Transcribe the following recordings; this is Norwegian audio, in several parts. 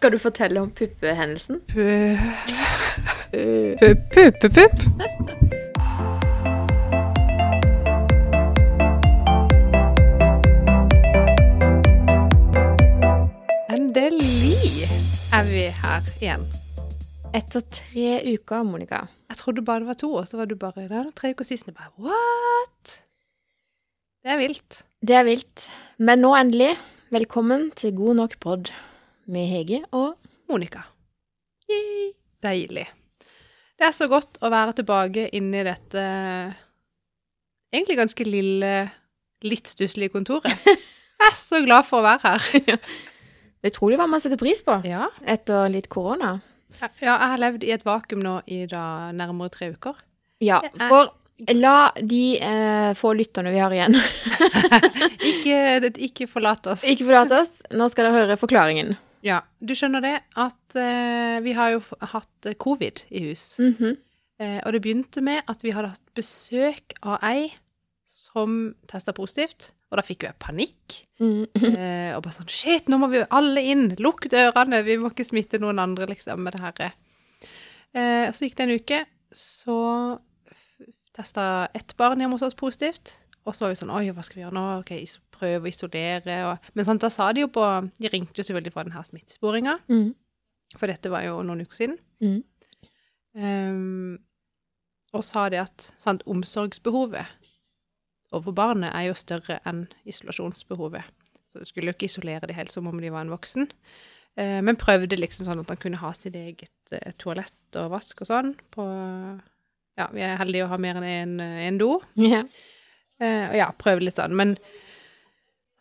Skal du fortelle om puppehendelsen? Pupp-pupp-pupp. Endelig er vi her igjen. Etter tre uker, Monica. Jeg trodde bare det var to, og så var du bare der tre uker sist. Jeg bare what? Det er vilt. Det er vilt. Men nå endelig, velkommen til God nok pod med Hege og Monica. Yay. Deilig. Det er så godt å være tilbake inne i dette egentlig ganske lille, litt stusslige kontoret. Jeg er så glad for å være her. Det er utrolig hva man setter pris på Ja, etter litt korona. ja jeg har levd i et vakuum nå i da nærmere tre uker. Ja, for la de eh, få lytterne vi har igjen, Ikke, ikke forlat oss. ikke forlate oss. Nå skal dere høre forklaringen. Ja, du skjønner det at eh, vi har jo hatt covid i hus. Mhm. Eh, og det begynte med at vi hadde hatt besøk av ei som testa positivt. Og da fikk jo jeg panikk. Mm. Eh, og bare sånn Shit, nå må vi jo alle inn! Lukk dørene! Vi må ikke smitte noen andre, liksom, med det her. Eh, så gikk det en uke. Så testa ett barn hjemme hos oss positivt. Og så var vi sånn Oi, hva skal vi gjøre nå? Ok, prøve å isolere. Og, men sånn, da sa de jo på De ringte jo selvfølgelig fra den her smittesporinga, Mm. for dette var jo noen uker siden. Mm. Um, og sa det at sant, omsorgsbehovet overfor barnet er jo større enn isolasjonsbehovet. Så du skulle jo ikke isolere de helt som om de var en voksen. Eh, men prøvde liksom sånn at han kunne ha sitt eget eh, toalett og vask og sånn på Ja, vi er heldige å ha mer enn én en do. Ja. Eh, og ja, prøvde litt sånn. Men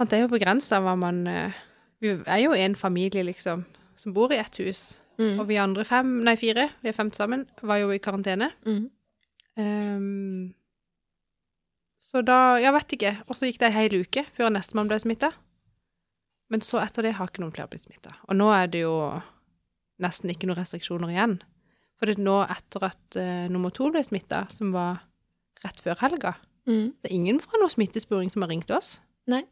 det er jo begrensa hva man eh, Vi er jo en familie, liksom, som bor i ett hus. Mm. Og vi andre fem, nei fire, vi er fem sammen, var jo i karantene. Mm. Um, så da, jeg vet ikke. Og så gikk det ei hel uke før nestemann ble smitta. Men så etter det har ikke noen flere blitt smitta. Og nå er det jo nesten ikke noen restriksjoner igjen. For det er nå etter at uh, nummer to ble smitta, som var rett før helga, Mm. er ingen fra noe smittesporing som har ringt oss. Nei.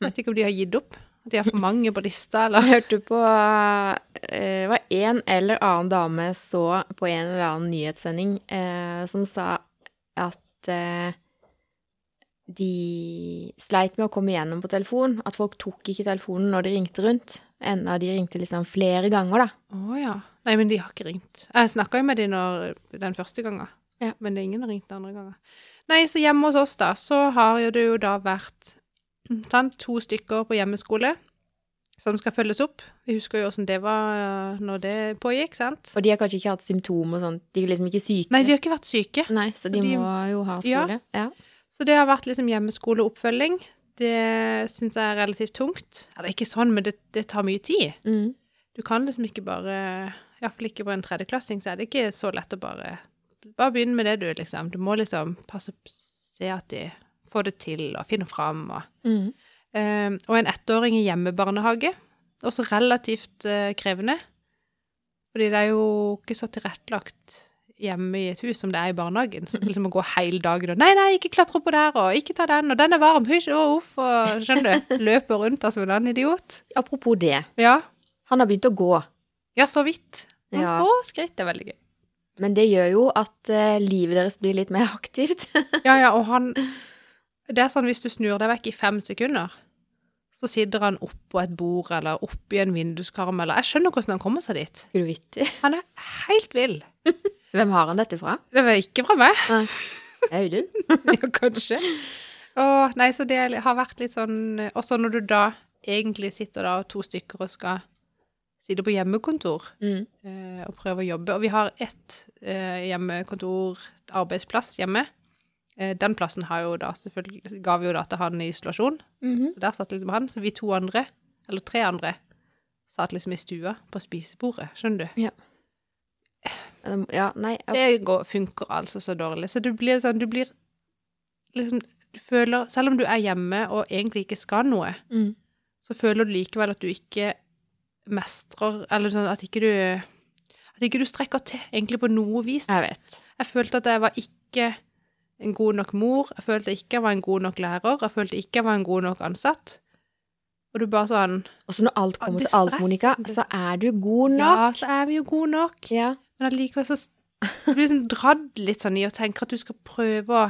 Vet ikke om de har gitt opp. At de har for mange på lista, eller Jeg hørte på eh, Det var en eller annen dame så på en eller annen nyhetssending eh, som sa at eh, de sleit med å komme igjennom på telefon. At folk tok ikke telefonen når de ringte rundt. Enda de ringte liksom flere ganger, da. Å ja. Nei, men de har ikke ringt. Jeg snakka jo med de når, den første gangen, Ja. men det er ingen som har ringt den andre gangen. Nei, så hjemme hos oss, da, så har jo det jo da vært sant, to stykker på hjemmeskole som skal følges opp. Vi husker jo åssen det var eh, når det pågikk, sant? Og de har kanskje ikke hatt symptomer og sånt. De er liksom ikke syke. Nei, de har ikke vært syke. Nei, så de, de- må jo ha Ja. skole. Ja. Så det har vært liksom hjemmeskoleoppfølging. Det syns jeg er relativt tungt. Eller ikke sånn, men det, det tar mye tid. Mm. Du kan liksom ikke bare Iallfall ikke på en tredjeklassing, så er det ikke så lett å bare Bare begynn med det, du, liksom. Du må liksom passe Se at de får det til, og finner fram, og Mm. eh, Og en ettåring i hjemmebarnehage. Også relativt uh, krevende. Fordi det er jo ikke så tilrettelagt hjemme i et hus som det er i barnehagen. Så liksom å gå hele dagen og 'Nei, nei, ikke klatre oppå der', og 'ikke ta den', og 'den er varm', hysj, og uff', og skjønner du? Løper rundt der som en annen idiot. Apropos det. Ja. Han har begynt å gå. Ja, så vidt. Noen Ja. få skritt er veldig gøy. Men det gjør jo at eh, livet deres blir litt mer aktivt. Ja, ja, og han Det er sånn hvis du snur deg vekk i fem sekunder, så sitter han oppå et bord eller oppi en vinduskarm eller Jeg skjønner hvordan han kommer seg dit. Er du vittig? Han er helt vill. Hvem har han dette fra? Det var ikke fra meg. Audun? ja, kanskje. Å, nei, så det har vært litt sånn Også når du da egentlig sitter da to stykker og skal sitte på hjemmekontor Mm. eh, og prøve å jobbe. Og vi har ett eh, hjemmekontor, arbeidsplass hjemme. Eh, den plassen har jo da selvfølgelig ga vi jo da til han i isolasjon. Mhm. Så der satt liksom han. Så vi to andre, eller tre andre, satt liksom i stua på spisebordet. Skjønner du? Ja. Ja, nei ja. Det går, funker altså så dårlig. Så du blir sånn Du blir liksom Du føler Selv om du er hjemme og egentlig ikke skal noe, Mm. så føler du likevel at du ikke mestrer Eller sånn at ikke du At ikke du strekker til, egentlig på noe vis. Jeg vet. Jeg følte at jeg var ikke en god nok mor. Jeg følte ikke jeg var en god nok lærer. Jeg følte ikke jeg var en god nok ansatt. Og du bare sånn Og så når alt kommer til alt, Monica, så er du god nok. Ja, så er vi jo gode nok. Ja. Men allikevel så du blir liksom dratt litt sånn i å tenke at du skal prøve å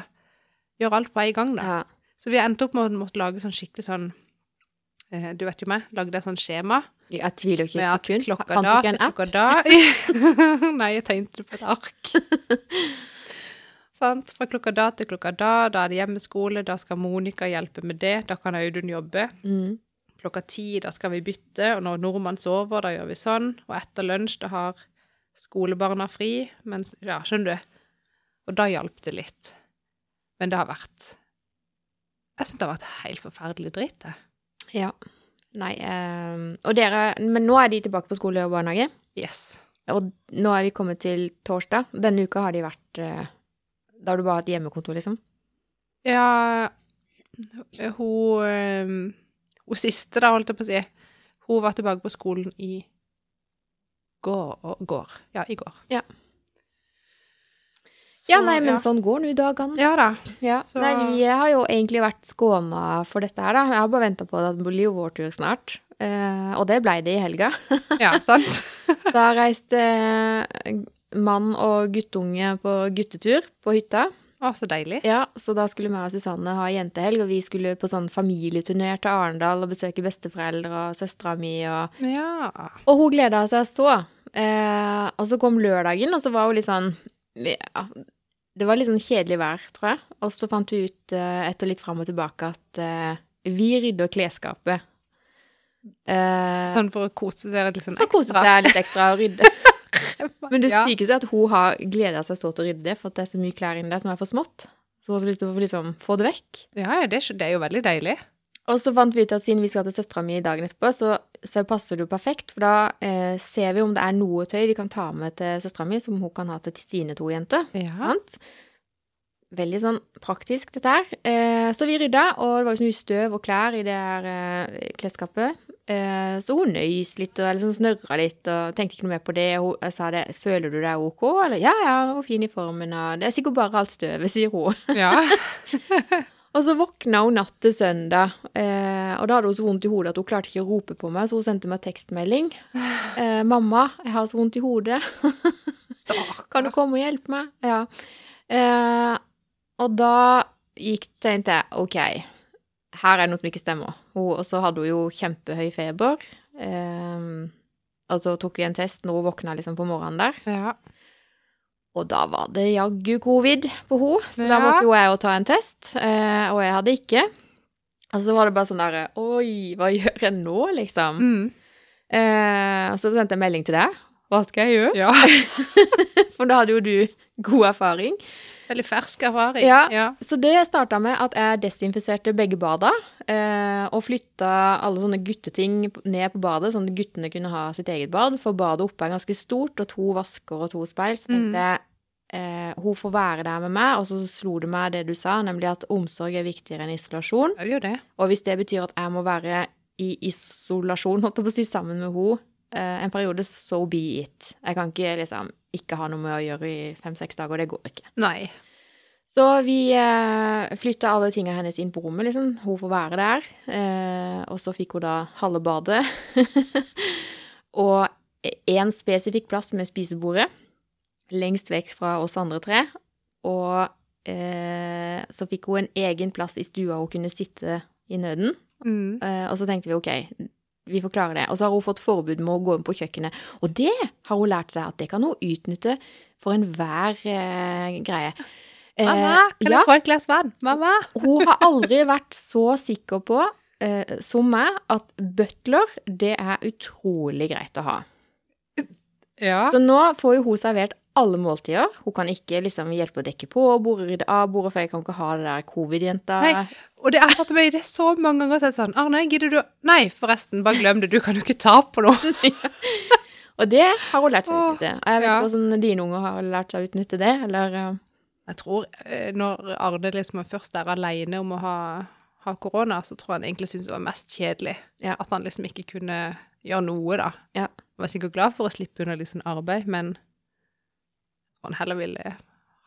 gjøre alt på en gang, da. ja. Så vi endte opp med å måtte lage sånn skikkelig sånn eh, Du vet jo meg, lagde et sånt skjema. Jeg tviler ikke et sekund. klokka Fant du ikke en app? da Nei, jeg tegnte det på et ark. Sant? Fra klokka da til klokka da, da er det hjemmeskole, da skal Monica hjelpe med det, da kan Audun jobbe. Mm. Klokka ti, da skal vi bytte, og når nordmann sover, da gjør vi sånn. Og etter lunsj, da har skolebarna fri, mens Ja, skjønner du? Og da hjalp det litt. Men det har vært Jeg syns det har vært helt forferdelig dritt, det. Ja. Nei Um, Og dere Men nå er de tilbake på skole og barnehage. Yes. Og nå er vi kommet til torsdag. Denne uka har de vært uh, Da har du bare hatt hjemmekontor, liksom? Ja, hun eh, Hun siste, da, holdt jeg på å si, hun var tilbake på skolen i går. går. Ja, i går. Ja. Så, Ja, nei, men ja. sånn går nå dagene. Ja da. Ja. Så- Nei, vi har jo egentlig vært skåna for dette her, da. Jeg har bare venta på at det blir vår tur snart. Eh, og det blei det i helga. Ja, sant? Da reiste eh, mann og guttunge på guttetur på hytta. Å, så deilig. Ja, så da skulle meg og Susanne ha jentehelg, og vi skulle på sånn familieturné til Arendal og besøke besteforeldre og søstera mi og Ja. Og hun gleda seg så. Eh, og så kom lørdagen, og så var hun litt sånn ja, Det var litt sånn kjedelig vær, tror jeg. Og så fant vi ut eh, etter litt fram og tilbake at uh, vi rydder klesskapet. Uh, Sånn for å kose dere litt sånn for å kose seg litt ekstra og rydde. Men det sykeste er at hun har gleda seg så til å rydde det, for at det er så mye klær inni der som er for smått. Så hun har så lyst til å liksom få det vekk. Ja, er- det er jo veldig deilig. Og så fant vi ut at siden vi skal til søstera mi dagen etterpå, så, så passer det jo perfekt, for da eh, ser vi om det er noe tøy vi kan ta med til søstera mi, som hun kan ha til sine to jenter. Ja. Veldig sånn praktisk, dette her. Eh, så vi rydda, og det var jo så mye støv og klær i det her eh, klesskapet. Eh, så hun nøys litt og liksom snørra litt og tenkte ikke noe mer på det. Hun, jeg sa det 'Føler du deg ok?' Eller 'Ja, ja, er fin i formen', og 'Det er sikkert bare alt støvet', sier hun. ja. Og så våkna hun natt til søndag, eh, og da hadde hun så vondt i hodet at hun klarte ikke å rope på meg, så hun sendte meg tekstmelding. Eh, 'Mamma, jeg har så vondt i hodet. Kan du komme og hjelpe meg?' Ja. Eh, og da gikk tenkte jeg OK, her er det noe som ikke stemmer. Hun, og så hadde hun jo kjempehøy feber. Eh, og så tok vi en test når hun våkna liksom på morgenen der. ja. Og da var det jaggu covid på henne, så da måtte jo jeg jo ta en test, eh, og jeg hadde ikke. Og så var det bare sånn derre Oi, hva gjør jeg nå, liksom? Mm. Eh, og så sendte jeg melding til deg. Hva skal jeg gjøre? ja. For da hadde jo du god erfaring. Veldig fersk erfaring. Ja. ja. Så det starta med at jeg desinfiserte begge bada, eh, og flytta alle sånne gutteting ned på badet, sånn at guttene kunne ha sitt eget bad. For badet oppe er ganske stort, og to vasker og to speil. Så tenkte Mm. jeg eh, hun får være der med meg, og så slo det meg det du sa, nemlig at omsorg er viktigere enn isolasjon. Det gjør det. Og hvis det betyr at jeg må være i isolasjon, holdt jeg på å si, sammen med henne eh, en periode, so be it. Jeg kan ikke liksom ikke ha noe med å gjøre i fem-seks dager, det går ikke. Nei. Så vi eh, flytta alle tingene hennes inn på rommet, liksom. Hun får være der. Eh, og så fikk hun da halve badet. og én spesifikk plass med spisebordet, lengst vekk fra oss andre tre. Og eh, så fikk hun en egen plass i stua hun kunne sitte i nøden. Mm. Eh, og så tenkte vi OK, vi får klare det. Og så har hun fått forbud med å gå inn på kjøkkenet. Og det har hun lært seg at det kan hun utnytte for enhver eh, greie. Eh, Mamma, kan ja, jeg få et glass vann? Mamma! hun har aldri vært så sikker på, eh, som meg, at butler, det er utrolig greit å ha. Ja. Så nå får jo hun servert alle måltider. Hun kan ikke liksom hjelpe å dekke på bordet, rydde av bordet, for jeg kan ikke ha det der covid-jenta. Nei. Og det er tatt meg det så mange ganger så sånn Arne, gidder du Nei, forresten, bare glem det. Du kan jo ikke ta på noe. Og det har hun lært seg å utnytte. Og jeg vet ja. ikke hvordan dine unger har lært seg å utnytte det, eller eh, Jeg tror eh, når Arne liksom først er alene om å ha, ha korona, så tror jeg han egentlig syntes det var mest kjedelig. Ja. At han liksom ikke kunne gjøre noe, da. Ja. Han var sikkert glad for å slippe unna litt sånn arbeid, men han heller ville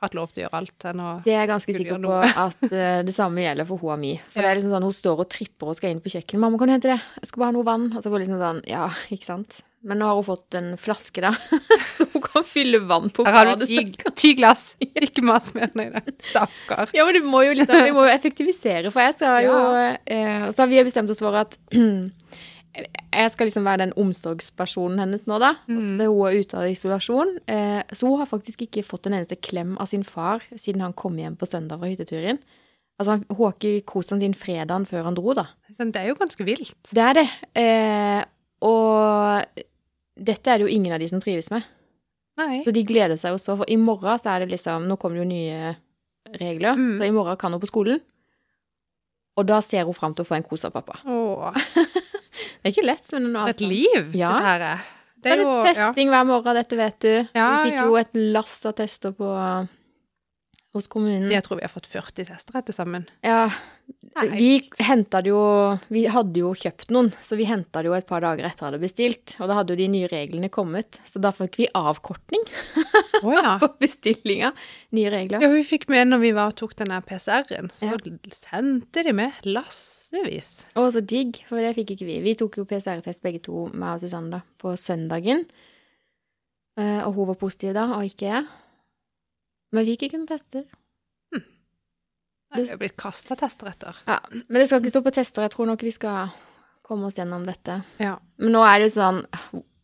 hatt lov til å gjøre alt enn å Det er jeg ganske sikker på at uh, det samme gjelder for hun og mi. For Ja. det er liksom sånn, hun står og tripper og skal inn på kjøkkenet. 'Mamma, kan du hente det? Jeg skal bare ha noe vann.' Og så det liksom sånn, ja, ikke sant. Men nå har hun fått en flaske, da, så hun kan fylle vann på Her har du ti, ti glass. Ikke mas mer Nei. Stakkar. Ja, men du må jo liksom, vi må jo effektivisere, for jeg skal jo eh, Så har vi bestemt oss for at jeg skal liksom være den omsorgspersonen hennes nå, da. Altså, det hun er ute av isolasjon. Eh, så hun har faktisk ikke fått en eneste klem av sin far siden han kom hjem på søndag fra hytteturen. Altså, han- hun har ikke kost han sin fredagen før han dro, da. Sånn, Det er jo ganske vilt. Det er det. Eh, og dette er det jo ingen av de som trives med. Nei. Så de gleder seg jo så. For i morgen så er det liksom Nå kommer det jo nye regler, Mm. så i morgen kan hun på skolen. Og da ser hun fram til å få en kos av pappa. Åh, Det er ikke lett, men nå et liv Ja. dette her er. Det er jo- det testing hver morgen, dette vet du. Ja, vi fikk ja. jo et lass av tester på hos kommunen. Jeg tror vi har fått 40 tester etter sammen. Ja, Nei. vi henta det jo Vi hadde jo kjøpt noen, så vi henta det jo et par dager etter at hadde bestilt. Og da hadde jo de nye reglene kommet, så da fikk vi avkortning oh, ja. på bestillinga. Nye regler. Ja, vi fikk med når vi var og tok den der PCR-en, så Ja. sendte de med lassevis. Å, så digg, for det fikk ikke vi. Vi tok jo PCR-test begge to, meg og Susanne, da, på søndagen. Eh, og hun var positiv da, og ikke jeg. Men vi fikk ikke noen tester. Hm. Det er jo blitt kasta tester etter. Ja, Men det skal ikke stå på tester. Jeg tror nok vi skal komme oss gjennom dette. Ja. Men nå er det sånn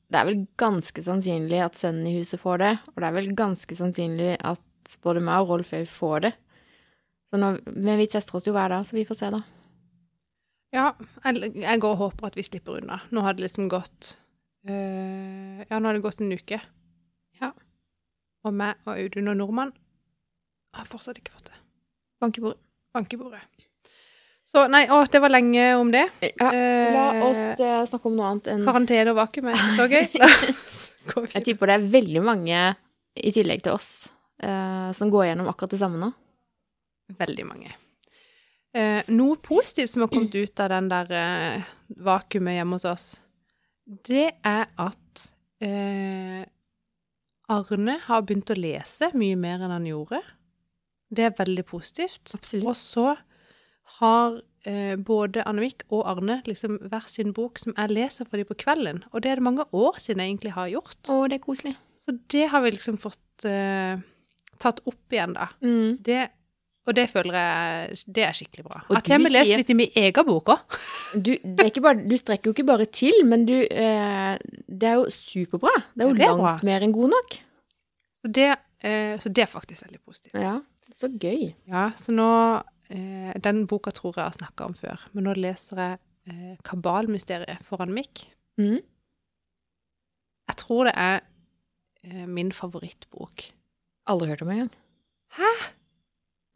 Det er vel ganske sannsynlig at sønnen i huset får det. Og det er vel ganske sannsynlig at både meg og Rolf får det. Så nå, men vi tester oss jo hver dag, så vi får se, da. Ja, jeg, jeg går og håper at vi slipper unna. Nå har det liksom gått øh, Ja, nå har det gått en uke. Og meg og Audun og nordmann har fortsatt ikke fått det. Bankebordet. bordet. Så nei, å, det var lenge om det. Ja, la Eh, oss eh, snakke om noe annet enn Karantene og vakuum er så gøy. Jeg tipper det er veldig mange, i tillegg til oss, eh, som går gjennom akkurat det samme nå. Veldig mange. Eh, noe positivt som har kommet ut av den der eh, vakuumet hjemme hos oss, det er at eh, Arne har begynt å lese mye mer enn han gjorde. Det er veldig positivt. Absolutt. Og så har eh, både Annemik og Arne liksom hver sin bok som jeg leser for dem på kvelden. Og det er det mange år siden jeg egentlig har gjort. Å, det er koselig. Så det har vi liksom fått eh, tatt opp igjen, da. Mm. Det, og det føler jeg Det er skikkelig bra. Og At jeg har lest litt i min egen bok òg. Du, du strekker jo ikke bare til, men du eh, Det er jo superbra. Det er jo det er langt bra. mer enn god nok. Så, det, eh, så det er faktisk veldig positivt. Ja, så gøy. Ja, så nå eh, Den boka tror jeg jeg har snakka om før, men nå leser jeg eh, 'Kabalmysteriet' foran Mikk. Mm. Jeg tror det er eh, min favorittbok. Aldri hørt om engang. Hæ?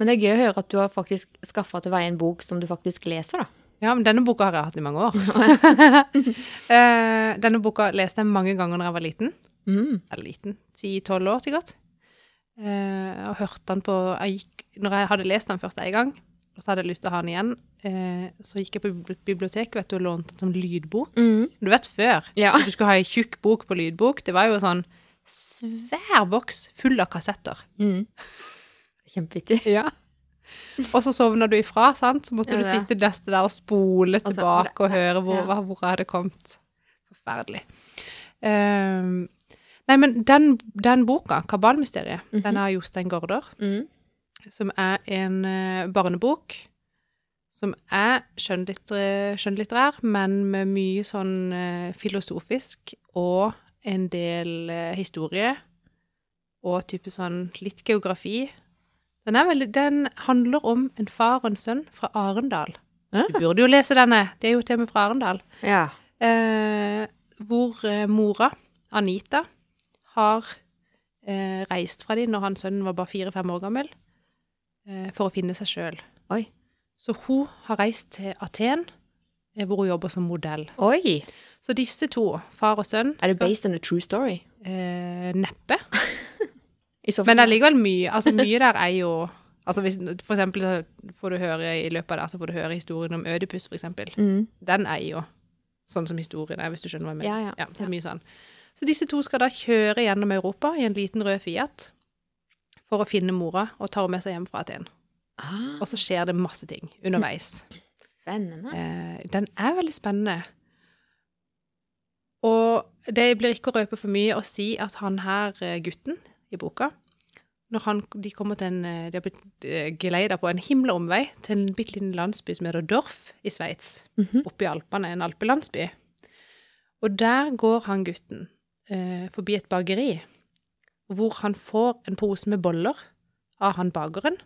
Men det er gøy å høre at du har faktisk skaffa til veie en bok som du faktisk leser, da. Ja, men denne boka har jeg hatt i mange år. eh, denne boka leste jeg mange ganger da jeg var liten. Mm. Eller liten. Ti-tolv år, sikkert. Uh, og hørte den på jeg gikk, Når jeg hadde lest den først en gang, og så hadde jeg lyst til å ha den igjen, uh, så gikk jeg på biblioteket vet du, og lånte den som lydbok. Mm. Du vet før, Ja. du skulle ha ei tjukk bok på lydbok. Det var jo sånn svær boks full av kassetter. Mm. Kjempevittig. Ja. Og så sovna du ifra, sant? Så måtte Ja, du sitte neste der og spole Altså, tilbake og høre hvor, ja. hvor jeg hadde kommet. Forferdelig. Um, nei, men den, den boka, 'Kabalmysteriet', Mhm. den er av Jostein Gaarder, Mm. som er en eh, barnebok som er skjønnlitter- skjønnlitterær, men med mye sånn eh, filosofisk og en del eh, historie og type sånn litt geografi. Den, er veldig, den handler om en far og en sønn fra Arendal. Du burde jo lese denne, det er jo til og med fra Arendal. Ja. Eh, hvor eh, mora, Anita, har eh, reist fra dem når hans sønn var bare fire-fem år gammel, eh, for å finne seg sjøl. Så hun har reist til Aten, eh, hvor hun jobber som modell. Oi! Så disse to, far og sønn, Er det based on a true story? eh, neppe. Men det er likevel mye. Altså, mye der er jo Altså, hvis, for eksempel så får du høre i løpet av det, så får du høre historien om Ødipus, for eksempel. mm. Den er jo sånn som historien er, hvis du skjønner hva jeg mener. Ja, ja. så det er mye sånn. Så disse to skal da kjøre gjennom Europa i en liten rød Fiat for å finne mora og ta henne med seg hjem fra Aten. Ah, Og så skjer det masse ting underveis. spennende. Eh, den er veldig spennende. Og det blir ikke å røpe for mye å si at han her, eh, gutten i boka, når han, de kommer til en eh, De har blitt eh, geleida på en himla omvei til en bitte liten landsby som heter Dorf i Sveits. Mhm. Oppe i Alpene, en alpelandsby. Og der går han gutten eh, forbi et bakeri, hvor han får en pose med boller av han bakeren.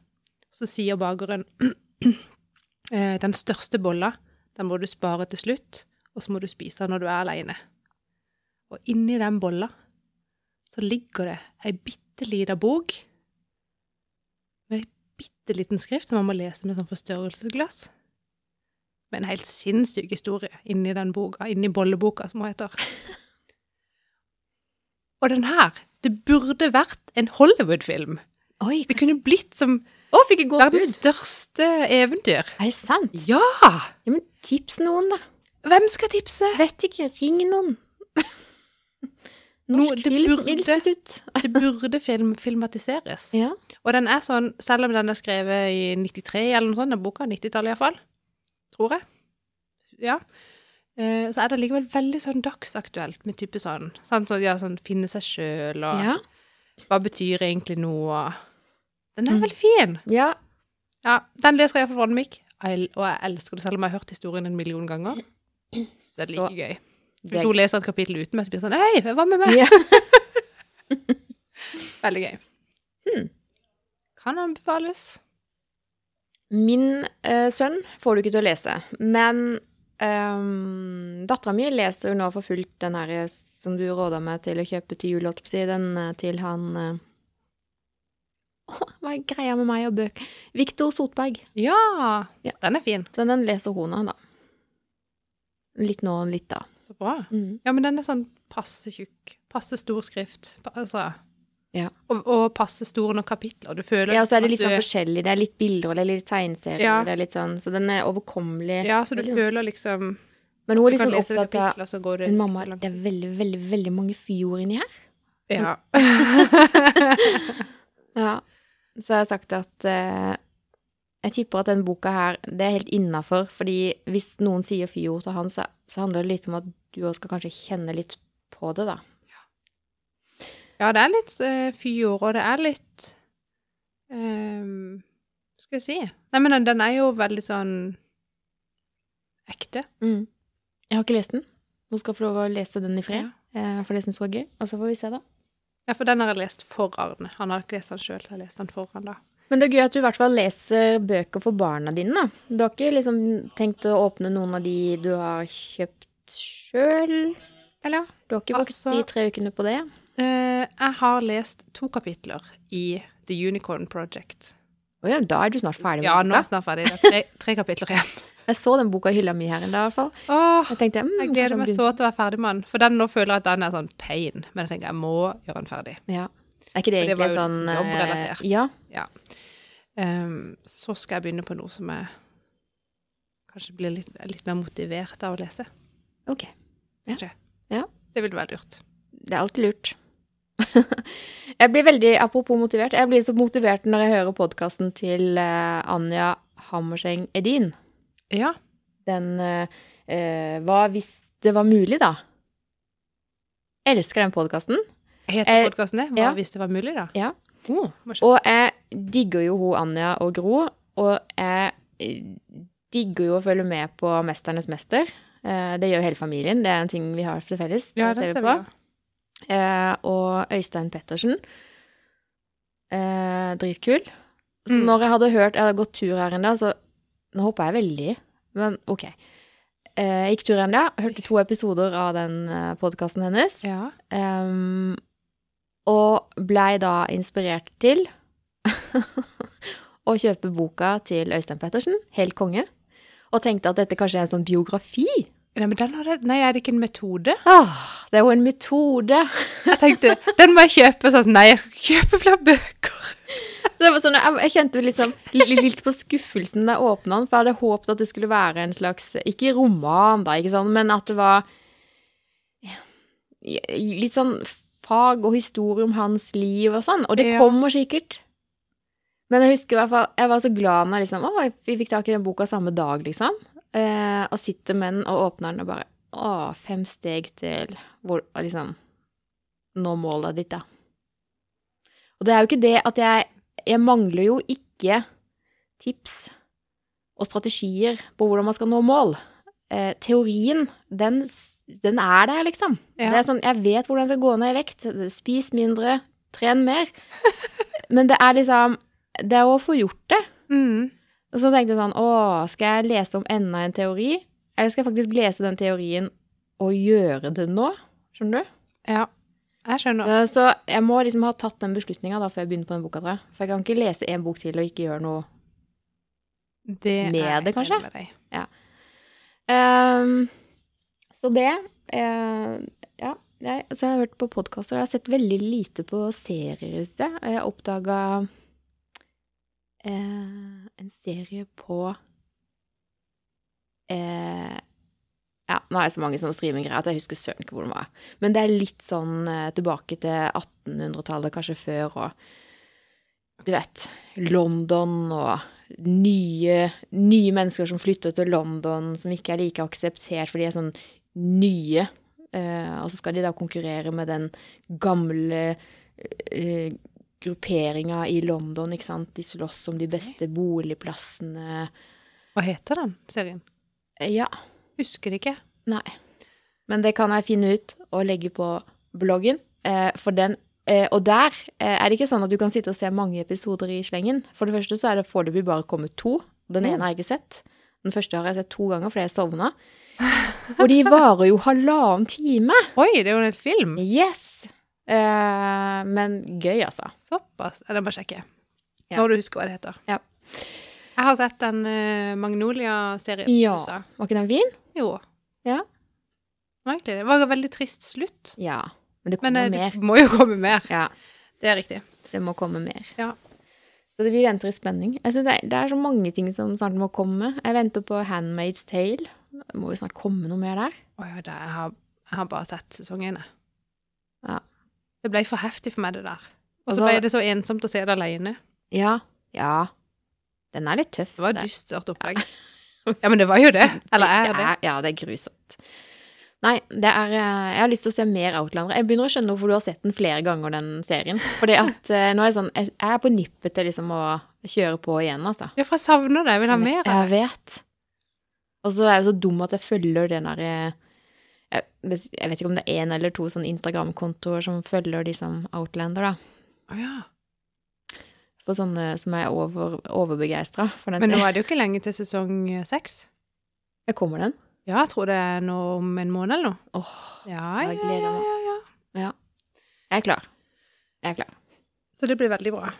Så sier bakeren eh, den største bolla, den må du spare til slutt, og så må du spise den når du er aleine. Og inni den bolla så ligger det ei bitte lita bok med ei bitte liten skrift som man må lese med sånn forstørrelsesglass. Med en helt sinnssyk historie inni den boka, inni bolleboka, som hun heter. Og den her, det burde vært en Hollywood-film. Oi, Det kunne blitt som Å, fikk jeg verdens gåsehud! største eventyr. Er det sant? Ja! Ja, men tips noen, da. Hvem skal tipse? Vet ikke. Ring noen. No, Norsk det Film. Det burde film, filmatiseres. Ja. Og den er sånn, selv om den er skrevet i 93 eller noe sånt, den boka, 90-tallet iallfall, tror jeg. Ja. Eh, så er det likevel veldig sånn dagsaktuelt med type sånn. Sånn, så, ja, sånn finne seg sjøl, og Ja. hva betyr egentlig noe? Den er Mm. veldig fin. ja. Ja, den leser jeg iallfall Mick, og jeg elsker det, selv om jeg har hørt historien en million ganger. Så det er Så- like gøy. Hvis hun leser et kapittel uten meg, så blir det sånn Hei, hva med meg? Ja. Veldig gøy. Hmm. Kan anbefales. Min uh, sønn får du ikke til å lese, men um, dattera mi leser jo nå for fullt den her eh, som du råda meg til å kjøpe til jul, den eh, til han uh, Hva er greia med meg og bøker? Viktor Sotberg. Ja, Ja. den er fin. Så den leser hun da. Litt nå og litt da. Så bra. Mm. Ja, men den er sånn passe tjukk. Passe stor skrift. Altså. Ja. Og, og passe store nok kapitler. Du føler Ja, og så er det litt sånn du- forskjellig. Det er litt bilder, eller er litt tegneserier, Ja. det er litt sånn, så den er overkommelig. Ja, så du liksom. føler liksom Men hun er liksom opptatt av Men mamma, det er veldig, veldig, veldig mange fyord inni her. Ja. Ja. Så jeg har sagt at eh, jeg tipper at den boka her, det er helt innafor, fordi hvis noen sier fyord til han, så, så handler det litt om at du òg skal kanskje kjenne litt på det, da. ja, det er litt uh, fyord, og det er litt um, skal jeg si? Nei, men den, den er jo veldig sånn ekte. Mm. Jeg har ikke lest den. Hun skal få lov å lese den i fred, eh, for det syns hun er gøy. Og så får vi se, da. Ja, for den har jeg lest for Arne. Han har ikke lest den sjøl, så jeg har lest den for han da. Men det er gøy at du i hvert fall leser bøker for barna dine, da. Du har ikke liksom tenkt å åpne noen av de du har kjøpt sjøl, eller? Du har ikke brukt Altså- de tre ukene på det? Uh, jeg har lest to kapitler i The Unicorn Project. Å ja, da er du snart ferdig med Ja, nå er jeg snart ferdig. Det er tre, tre kapitler igjen. Jeg så den boka i hylla mi her i dag, i hvert fall. Åh, Jeg tenkte, mm, jeg gleder meg så til å være ferdig med den. For den nå føler jeg at den er sånn pain. Men jeg tenker jeg må gjøre den ferdig. Ja. Er ikke det egentlig det var jo sånn eh, jobbrelatert. Ja. Ehm, så skal jeg begynne på noe som jeg kanskje blir litt, litt mer motivert av å lese. Ok. Ja. Ja. Det ville være lurt. Det er alltid lurt. jeg blir veldig, apropos motivert, jeg blir så motivert når jeg hører podkasten til uh, Anja Hammerseng Edin. Ja. Den uh, Hva hvis det var mulig, da? Jeg Elsker den podkasten. Heter Eh, podkasten det? Hva ja. hvis det var mulig, da? Ja. Oh. Og jeg digger jo hun Anja og Gro, og jeg digger jo å følge med på 'Mesternes mester'. Eh, det gjør hele familien. Det er en ting vi har til felles. ja, Det ser vi på. Eh, og Øystein Pettersen. Eh, dritkul. Så Mm. når jeg hadde hørt Jeg hadde gått tur her en dag, så Nå hoppa jeg veldig, men OK. Eh, jeg gikk tur her en dag, hørte to episoder av den podkasten hennes. Ja. Ehm, og blei da inspirert til å kjøpe boka til Øystein Pettersen, Helt konge. Og tenkte at dette kanskje er en sånn biografi. Nei, men den har det, nei, er det ikke en metode? Åh, det er jo en metode. Jeg tenkte, den må jeg kjøpe. Sånn, nei, jeg skal ikke kjøpe flere bøker. Det var sånn, jeg, jeg kjente liksom litt på skuffelsen da jeg åpna den, for jeg hadde håpet at det skulle være en slags Ikke roman, da, ikke sant, men at det var litt sånn fag og historie om hans liv og sånn. Og det Ja. kommer sikkert. Men jeg husker i hvert fall Jeg var så glad når liksom, å, vi fikk tak i den boka samme dag, liksom. Eh, og sitter med den og åpner den og bare Å, fem steg til hvor liksom Nå målet ditt, da. Og det er jo ikke det at jeg Jeg mangler jo ikke tips og strategier på hvordan man skal nå mål. Eh, teorien, den, den er der, liksom. Ja. Det er sånn, Jeg vet hvordan jeg skal gå ned i vekt. Spis mindre, tren mer. Men det er liksom Det er å få gjort det. Mm. Og så tenkte jeg sånn Å, skal jeg lese om enda en teori? Eller skal jeg faktisk lese den teorien og gjøre det nå? Skjønner du? Ja, jeg skjønner. Eh, Så jeg må liksom ha tatt den beslutninga før jeg begynner på den boka, tror jeg. For jeg kan ikke lese en bok til og ikke gjøre noe Det Med er det, jeg kanskje? enig med deg. Ehm, Så det eh, Ja. Jeg, altså jeg har hørt på podkaster, og jeg har sett veldig lite på serier i sted. Jeg oppdaga eh, en serie på eh, Ja, nå har jeg så mange sånne streaminggreier at jeg husker søren ikke hvor den var. Men det er litt sånn eh, tilbake til 1800-tallet, kanskje før, og du vet London og nye, nye mennesker som flytter til London, som ikke er like akseptert, for de er sånn nye. Eh, og så skal de da konkurrere med den gamle eh, grupperinga i London, ikke sant. De slåss om de beste boligplassene. Hva heter den serien? Eh, ja, Husker ikke. nei. Men det kan jeg finne ut og legge på bloggen. Eh, for den eh, Og der eh, er det ikke sånn at du kan sitte og se mange episoder i slengen. For det første så er det foreløpig bare kommet to. Den ene har jeg ikke sett. Den første har jeg sett to ganger fordi jeg sovna. Og de varer jo halvannen time. Oi, det er jo en film! Yes! Eh, men gøy, altså. Såpass. Den må jeg sjekke. Ja. Når du husker hva det heter. Ja. Jeg har sett den uh, Magnolia-serien. Ja. Var ikke den fin? Jo. Ja. Det var en veldig trist slutt. Ja. Men det Men kommer eh, mer. det må jo komme mer. Ja, Det er riktig. det må komme mer. Ja. Så vi venter i spenning. Jeg synes det, er, det er så mange ting som snart må komme. Jeg venter på Handmaid's Tale. Det må jo snart komme noe mer der. Å ja, det, jeg, har, jeg har bare sett sesongene. Ja. Det ble for heftig for meg, det der. Og så ble det så ensomt å se det alene. Ja. Ja. Den er litt tøff. Det var et dystert opplegg. Ja, men det var jo det. Eller er det? Ja, det er grusomt. Nei, det er eh, Jeg har lyst til å se mer Outlander. Jeg begynner å skjønne hvorfor du har sett den flere ganger, den serien. Fordi at eh, nå er jeg sånn Jeg er på nippet til liksom å kjøre på igjen, altså. Ja, for jeg savner det. Jeg vil ha mer Jeg vet. Og så er jeg så dum at jeg følger den der eh, jeg, jeg vet ikke om det er én eller to sånne Instagram-kontoer som følger de som Outlander, da. Oh, ja. For sånne som er over, overbegeistra. Men nå er det jo ikke lenge til sesong seks. Kommer den. Ja, jeg tror det er nå om en måned eller noe. Åh, Ja, jeg ja, gleder ja, meg. ja, ja. jeg er klar. Jeg er klar. Så det blir veldig bra.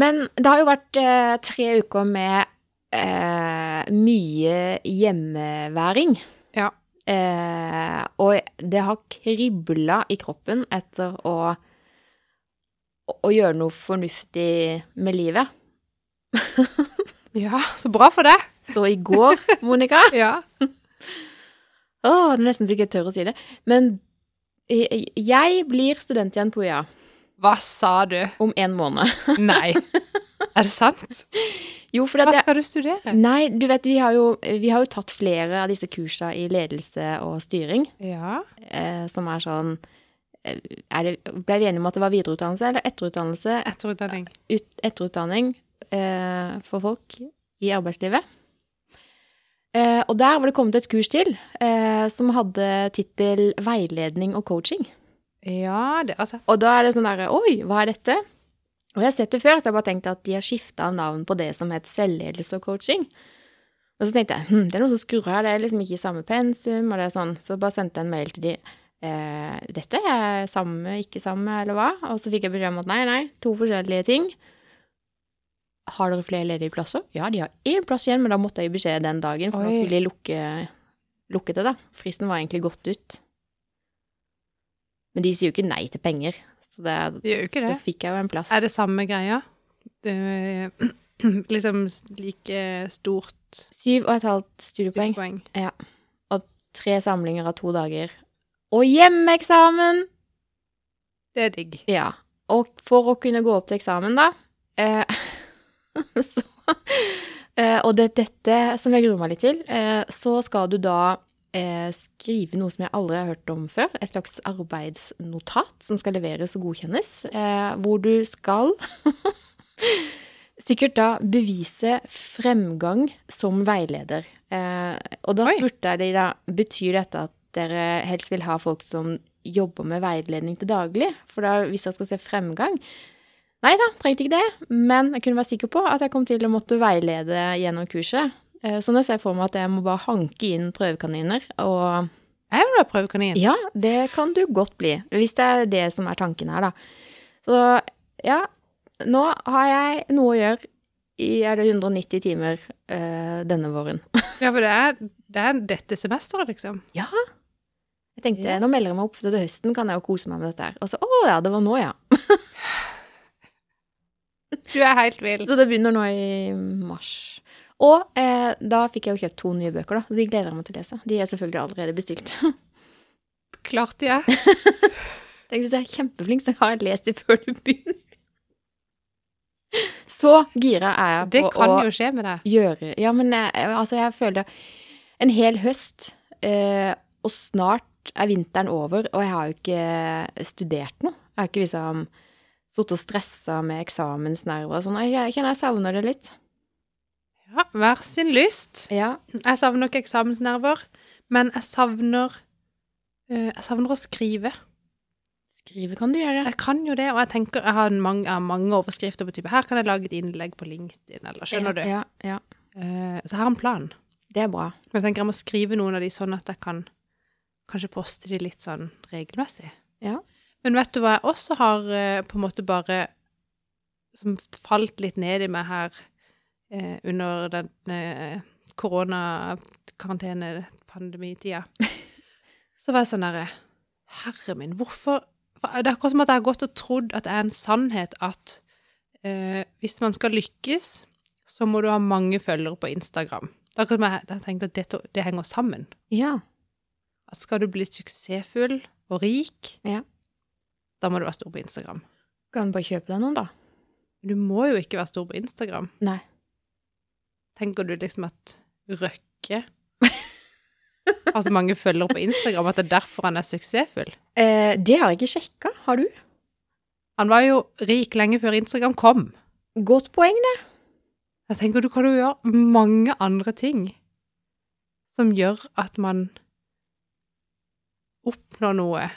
Men det har jo vært eh, tre uker med eh, mye hjemmeværing. Ja. Eh, og det har kribla i kroppen etter å, å gjøre noe fornuftig med livet. Ja, så bra for deg. Så i går, Monica Ja. Å, det er nesten så ikke jeg tør å si det. Men jeg blir student igjen på UiA Hva sa du? om en måned. Nei. Er det sant? Jo, for Hva at jeg, skal du studere? Nei, du vet, vi har, jo, vi har jo tatt flere av disse kursene i ledelse og styring, Ja. eh, som er sånn eh, er det, Ble vi enige om at det var videreutdannelse eller etterutdannelse? Etterutdanning. Ut, etterutdanning eh, for folk i arbeidslivet. Eh, og der var det kommet et kurs til eh, som hadde tittel 'Veiledning og coaching'. Ja, det har jeg sett. Og da er det sånn derre Oi, hva er dette? Og jeg har sett det før, så jeg bare tenkte at de har skifta navn på det som het selvledelse og coaching. Og så tenkte jeg hm, det er noe som skurrer her, det er liksom ikke i samme pensum, og det er sånn. Så bare sendte jeg en mail til de. Eh, dette er samme, ikke samme, eller hva? Og så fikk jeg beskjed om at nei, nei, to forskjellige ting. Har dere flere ledige plasser? Ja, de har én plass igjen, men da måtte jeg gi beskjed den dagen, for da skulle de lukke, lukke det, da. Fristen var egentlig gått ut. Men de sier jo ikke nei til penger, så det, de gjør jo ikke da fikk jeg jo en plass. Er det samme greia? Det, liksom like stort Syv og et halvt studiepoeng. Ja, og Tre samlinger av to dager. Og hjemmeeksamen! Det er digg. Ja. Og for å kunne gå opp til eksamen, da eh, så eh, Og det er dette som jeg gruer meg litt til. Eh, så skal du da eh, skrive noe som jeg aldri har hørt om før. Et slags arbeidsnotat som skal leveres og godkjennes. Eh, hvor du skal sikkert da bevise fremgang som veileder. Eh, og da spurte jeg de da, betyr dette at dere helst vil ha folk som jobber med veiledning til daglig? For da, hvis dere skal se fremgang Nei da, trengte ikke det, men jeg kunne være sikker på at jeg kom til å måtte veilede gjennom kurset. Eh, Så nå ser jeg for meg at jeg må bare hanke inn prøvekaniner, og Jeg vil ha prøvekanin. ja, det kan du godt bli, hvis det er det som er tanken her, da. Så ja, nå har jeg noe å gjøre i er det 190 timer eh, denne våren. Ja, for det er, det er dette semesteret, liksom. Ja. Jeg tenkte, Ja. nå melder jeg meg opp, for til høsten kan jeg jo kose meg med dette her. Og så, å ja, det var nå, ja. Du er helt vill. Så det begynner nå i mars. Og eh, da fikk jeg jo kjøpt to nye bøker, da. De gleder jeg meg til å lese. De er selvfølgelig allerede bestilt. Klart de er. Tenk hvis jeg er kjempeflink, så har jeg lest de før du begynner. Så gira er jeg Det på kan å gjøre Ja, men jeg, altså, jeg føler en hel høst, eh, og snart er vinteren over, og jeg har jo ikke studert noe. Jeg har ikke liksom sittet og stressa med eksamensnerver og sånn. Jeg, kjenner jeg savner det litt. Ja, hver sin lyst. Ja. Jeg savner ikke eksamensnerver, men jeg savner uh, Jeg savner å skrive. Skrive kan du gjøre. Jeg kan jo det, og jeg tenker Jeg har mange, mange overskrifter på type Her kan jeg lage et innlegg på LinkedIn, eller skjønner du? Ja, ja. Uh, så jeg har en plan. Det er bra. Men jeg tenker jeg må skrive noen av de sånn at jeg kan kanskje poste de litt sånn regelmessig. Ja. Men vet du hva jeg også har eh, på en måte bare Som falt litt ned i meg her eh, under den eh, koronakarantenepandemi-tida. Så var jeg sånn derre Herre min, hvorfor Det er akkurat som at jeg har gått og trodd at det er en sannhet at eh, hvis man skal lykkes, så må du ha mange følgere på Instagram. Det er akkurat som jeg jeg har tenkt at det, det henger sammen. Ja. At skal du bli suksessfull og rik, Ja. Da må du være stor på Instagram. Kan du bare kjøpe deg noen, da? Du må jo ikke være stor på Instagram. Nei. Tenker du liksom at Røkke har så mange følgere på Instagram at det er derfor han er suksessfull? Eh, det har jeg ikke sjekka. Har du? Han var jo rik lenge før Instagram kom. Godt poeng, det. Jeg tenker du kan jo gjøre mange andre ting som gjør at man oppnår noe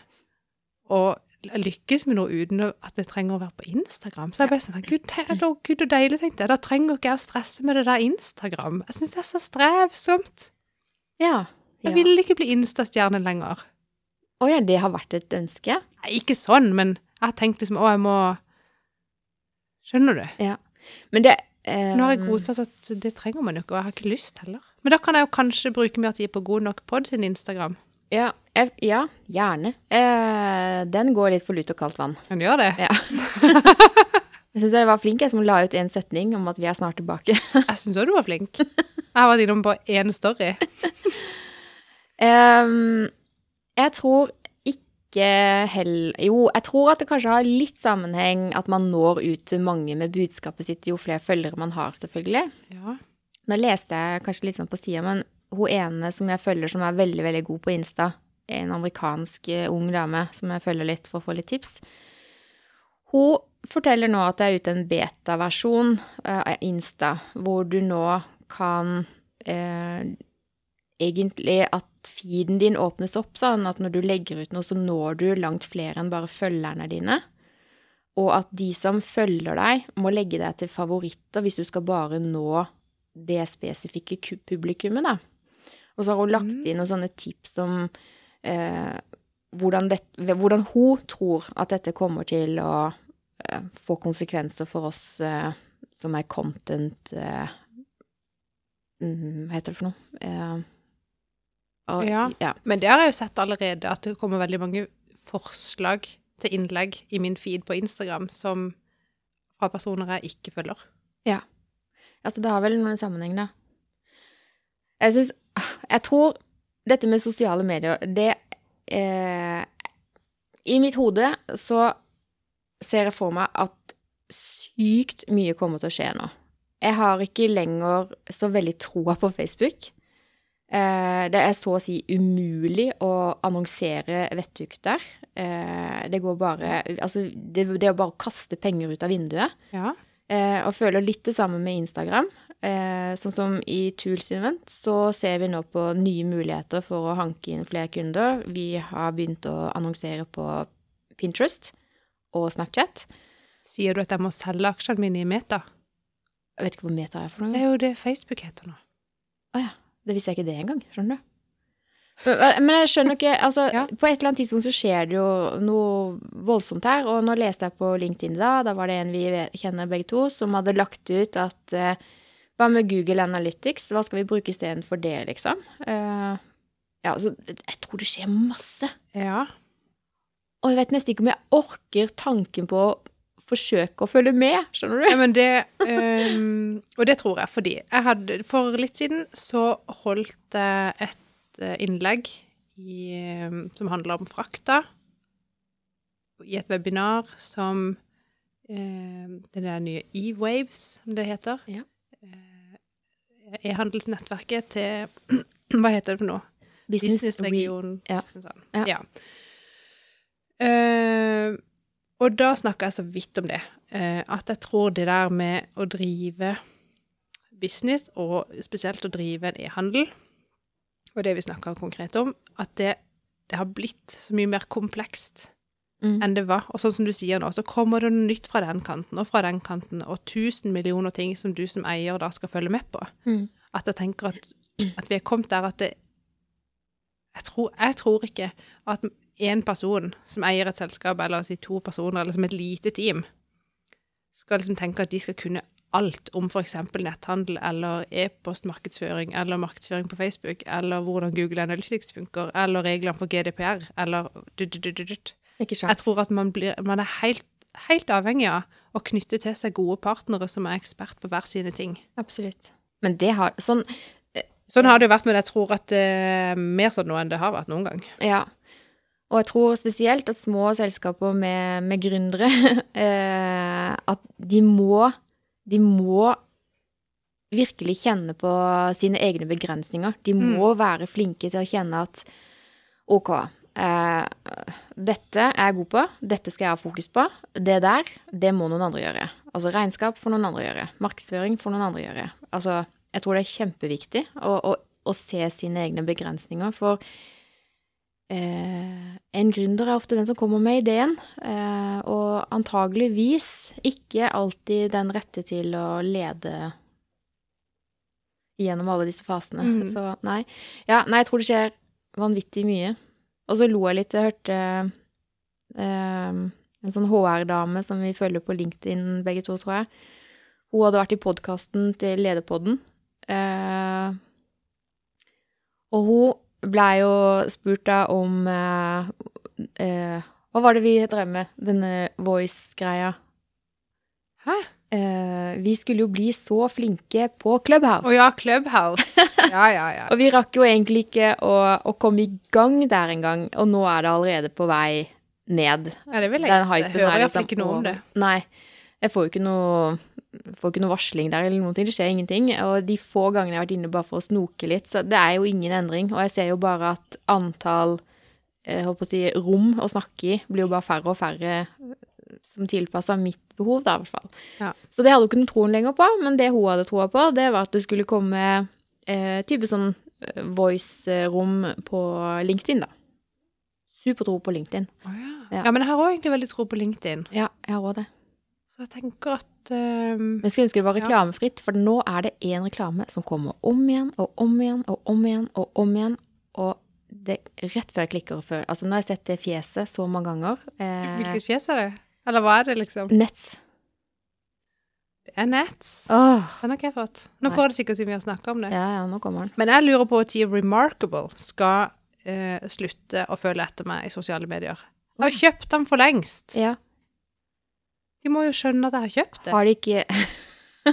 og lykkes med noe uten at det trenger å være på Instagram. Så jeg bare sånn, gud, det er gud og deilig, tenkte jeg. Da trenger ikke jeg å stresse med det der Instagram. Jeg syns det er så strevsomt. Ja. Jeg vil ikke bli Insta-stjerne lenger. Å ja, det har vært et ønske? Nei, ikke sånn, men jeg har tenkt liksom, å, jeg må Skjønner du? Ja. Men det um... Nå har jeg godtatt at det trenger man jo ikke, og jeg har ikke lyst heller. Men da kan jeg jo kanskje bruke mer tid på God nok pod sin Instagram. Ja, jeg, ja gjerne. Eh, den går litt for lut og kaldt vann. Den gjør det? Ja. jeg syns jeg var flink jeg som la ut en setning om at vi er snart tilbake. Jeg syns òg du var flink. Jeg har vært innom på én story. um, jeg tror ikke hell... Jo, jeg tror at det kanskje har litt sammenheng at man når ut til mange med budskapet sitt jo flere følgere man har, selvfølgelig. Ja. Nå leste jeg kanskje litt sånn på sida, men hun ene som jeg følger som er veldig, veldig god på Insta, en amerikansk eh, ung dame som jeg følger litt for å få litt tips, hun forteller nå at det er ute en beta-versjon eh, av Insta, hvor du nå kan eh, egentlig at feeden din åpnes opp sånn at når du legger ut noe, så når du langt flere enn bare følgerne dine. Og at de som følger deg, må legge deg til favoritter hvis du skal bare nå det spesifikke publikummet, da. Og så har hun lagt Mm. inn noen sånne tips om eh, hvordan, det, hvordan hun tror at dette kommer til å eh, få konsekvenser for oss eh, som er content eh, mm, Hva heter det for noe? Eh, og- Ja. ja. Men det har jeg jo sett allerede, at det kommer veldig mange forslag til innlegg i min feed på Instagram som fra personer jeg ikke følger. Ja. Altså, det har vel noen sammenheng, da. Jeg syns Jeg tror dette med sosiale medier, det eh, I mitt hode så ser jeg for meg at sykt mye kommer til å skje nå. jeg har ikke lenger så veldig troa på Facebook. Eh, det er så å si umulig å annonsere vettug der. Eh, det går bare Altså, det, det er bare å kaste penger ut av vinduet. Ja. Eh, og føler litt det samme med Instagram. Eh, sånn som i Tools Invent, så ser vi nå på nye muligheter for å hanke inn flere kunder. Vi har begynt å annonsere på Pinterest og Snapchat. Sier du at jeg må selge aksjene mine i Meta? Jeg vet ikke hva Meta er for noe. Det er jo det Facebook heter nå. Å ja. Det visste jeg ikke det engang. Skjønner du? Men men jeg skjønner ikke Altså, Ja. på et eller annet tidspunkt så skjer det jo noe voldsomt her. Og nå leste jeg på LinkedIn da, da var det en vi kjenner begge to, som hadde lagt ut at eh, Hva med Google Analytics? Hva skal vi bruke istedenfor det, liksom? Uh, ja, altså, jeg tror det skjer masse. Ja. Og jeg vet nesten ikke om jeg orker tanken på å forsøke å følge med, skjønner du? Ja, men det um, Og det tror jeg, fordi jeg hadde For litt siden så holdt jeg et eh, innlegg i, som handler om frakta, i et webinar som ehm, det der nye E-Waves, som det heter. Ja. Eh, E-handelsnettverket til Hva heter det for noe? Businessregion ja. Kristiansand. Ja. Ja. Uh, og da snakka jeg så vidt om det, Uh, at jeg tror det der med å drive business, og spesielt å drive en e-handel, og det vi snakka konkret om, at det, det har blitt så mye mer komplekst Mm. enn det var. Og sånn som du sier nå, så kommer det noe nytt fra den kanten og fra den kanten, og tusen millioner ting som du som eier da skal følge med på. Mm. At jeg tenker at, at vi er kommet der at det jeg tror, jeg tror ikke at én person som eier et selskap, eller si to personer, eller som et lite team, skal liksom tenke at de skal kunne alt om f.eks. netthandel, eller e-postmarkedsføring, eller markedsføring på Facebook, eller hvordan Google Analytics funker, eller reglene for GDPR, eller dutt-dutt-dutt. Ikke Jeg tror at man, blir, man er helt, helt avhengig av å knytte til seg gode partnere som er ekspert på hver sine ting. Absolutt. Men det har Sånn, Sånn har det jo vært, men jeg tror at det er mer sånn nå enn det har vært noen gang. Ja. Og jeg tror spesielt at små selskaper med, med gründere eh, At de må De må virkelig kjenne på sine egne begrensninger. De må være flinke til å kjenne at OK, eh, dette er jeg god på, dette skal jeg ha fokus på. Det der, det må noen andre gjøre. Altså regnskap får noen andre gjøre. Markedsføring får noen andre gjøre. Altså, jeg tror det er kjempeviktig å, å, å se sine egne begrensninger, for Eh, en gründer er ofte den som kommer med ideen, eh, og antageligvis ikke alltid den rette til å lede gjennom alle disse fasene. Mm. Så nei. Ja, nei, jeg tror det skjer vanvittig mye. Og så lo jeg litt, jeg hørte eh, en sånn HR-dame som vi følger på LinkedIn begge to, tror jeg. Hun hadde vært i podkasten til Lederpodden. Eh, og hun blei jo spurt da om eh, eh, Hva var det vi drev med, denne voice-greia? Hæ? Eh, vi skulle jo bli så flinke på Clubhouse. Å ja, Clubhouse. Ja, ja, ja. Og vi rakk jo egentlig ikke å, å komme i gang der engang, og nå er det allerede på vei ned. ja det vil jeg Den hypen hører er liksom ikke noe om det. Nei. Jeg får jo ikke noe får ikke noe varsling der eller noen ting. Det skjer ingenting. Og de få gangene jeg har vært inne bare for å snoke litt, så det er jo ingen endring. Og jeg ser jo bare at antall jeg håper å si, rom å snakke i blir jo bare færre og færre som tilpassa mitt behov, da, i hvert fall. Ja. Så det hadde hun ikke troen lenger på, men det hun hadde troa på, det var at det skulle komme eh, type sånn eh, voice-rom på LinkedIn, da. Supertro på LinkedIn. Oh, ja. Ja. ja, men jeg har òg egentlig veldig tro på LinkedIn. Ja, jeg har òg det. Så jeg tenker at um, jeg skulle ønske det var reklamefritt, for nå er det én reklame som kommer om igjen og om igjen og om igjen og om igjen. Og det rett før jeg klikker og føler Altså, nå har jeg sett det fjeset så mange ganger. Eh, Hvilket fjes er det? Eller hva er det, liksom? Nets. Det er Nets. Oh. Den har ikke jeg fått. Nå Nei. får det sikkert siden vi har snakka om det. Ja, ja, nå kommer den. Men jeg lurer på når Remarkable skal eh, slutte å følge etter meg i sosiale medier. Jeg har kjøpt den for lengst. Ja. De må jo skjønne at jeg har kjøpt det. Har de ikke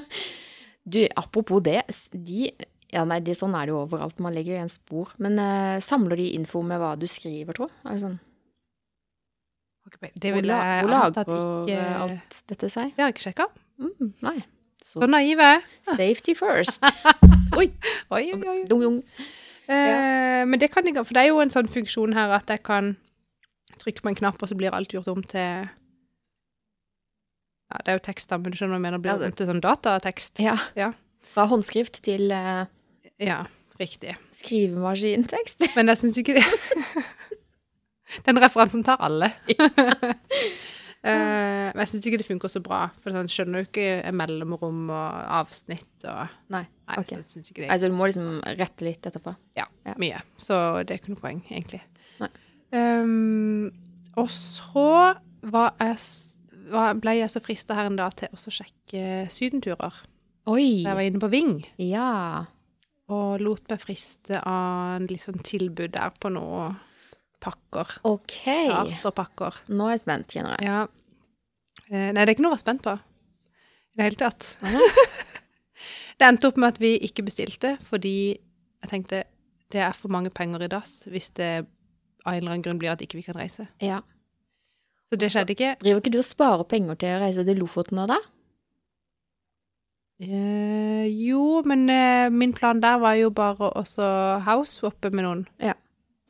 Du, apropos det, de Ja, nei, det, sånn er det jo overalt. Man legger igjen spor. Men uh, samler de info med hva du skriver, tro? Er det sånn? Det vil jeg anta at ikke eh, alt dette seg? Det har jeg ikke sjekka. Mm, nei. Så naiv er jeg. Safety first. Oi. Oi, oi, oi. Dung, dung. ja. men det kan jeg, for det er jo en sånn funksjon her at jeg kan trykke på en knapp, og så blir alt gjort om til Ja, det er jo tekst, da, men du skjønner hva jeg mener. Det blir Ja, det- om til sånn datatekst. Ja. Ja. Fra håndskrift til uh... Ja, riktig. skrivemaskintekst. Men jeg syns ikke det Den referansen tar alle. Uh, men jeg syns ikke det funker så bra, for sånn, skjønner jo ikke mellomrom og avsnitt og Nei. Nei, okay. så ikke det Altså, du må liksom rette litt etterpå. Ja, Ja. mye. Så det er ikke noe poeng, egentlig. Ehm, og så var jeg, var, ble jeg så frista her en dag til å sjekke sydenturer. Oi. Da jeg var inne på Ving Ja. og lot meg friste av en litt sånn tilbud der på noe pakker. OK. Charterpakker. Nå er jeg spent, kjenner jeg. Ja. Eh, nei, det er ikke noe å være spent på. I det hele tatt. det endte opp med at vi ikke bestilte, fordi jeg tenkte det er for mange penger i dass hvis det av en eller annen grunn blir at ikke vi kan reise. Ja. Så det skjedde ikke. Driver ikke du og sparer penger til å reise til Lofoten nå, da? Eh, jo, men eh, min plan der var jo bare å house-swappe med noen.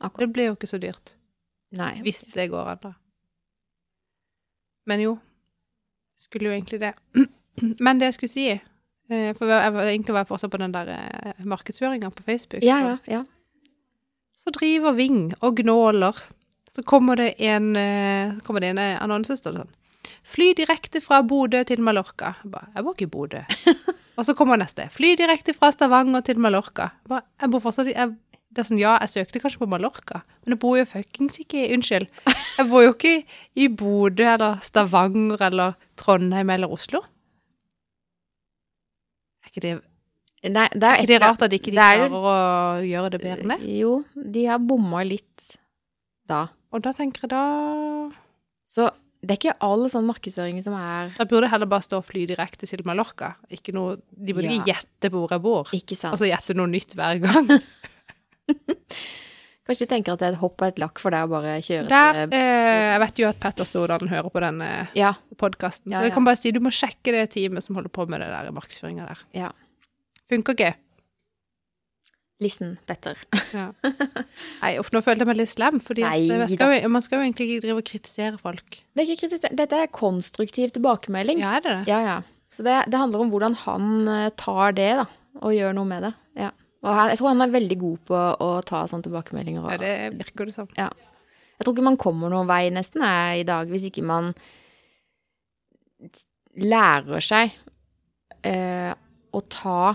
Akkurat. Det blir jo ikke så dyrt. Nei. Hvis det går an, da. Men jo. Skulle jo egentlig det. Men det jeg skulle si eh, For jeg var, egentlig var jeg fortsatt på den der eh, markedsføringa på Facebook. Ja, ja, ja. Så driver Ving og gnåler. Så kommer det en, eh, kommer det en annonse, sånn. Fly direkte fra Bodø til Mallorca. Jeg bare, jeg bor ikke i Bodø. og så kommer neste. Fly direkte fra Stavanger til Mallorca. Jeg bare, jeg bor fortsatt jeg, Det er sånn, ja, jeg søkte kanskje på Mallorca, men jeg bor jo fuckings ikke Unnskyld. Jeg bor jo ikke i Bodø eller Stavanger eller Trondheim eller Oslo. Er ikke det, Nei, det er ikke det rart at ikke de ikke er klarer å gjøre det bedre enn det? Jo, de har bomma litt da. Og da tenker jeg da Så det er ikke all sånn markedsføring som er Da burde heller bare stå og fly direkte til Mallorca. Noe, de burde ikke gjette på hvor jeg bor, og så gjette noe nytt hver gang. Kanskje du tenker at det er et hopp og et lakk for deg å bare kjøre Der, til eh, jeg vet jo at Petter Stordalen hører på denne Ja. podkasten, Ja, så jeg kan bare si du må sjekke det teamet som holder på med det der markedsføringa der. ja. Funker ikke. Listen, Petter. Ja. Nei, uff, nå følte jeg meg litt slem, for eh, man skal jo egentlig ikke drive og kritisere folk. Det er ikke kritisere, Dette er konstruktiv tilbakemelding. Ja, er det det? Ja, ja. Så det, det handler om hvordan han eh, tar det, da, og gjør noe med det. Ja. Og jeg tror han er veldig god på å ta sånne tilbakemeldinger. Og, Ja, det virker det som. Jeg tror ikke man kommer noen vei nesten jeg, i dag hvis ikke man lærer seg eh, å ta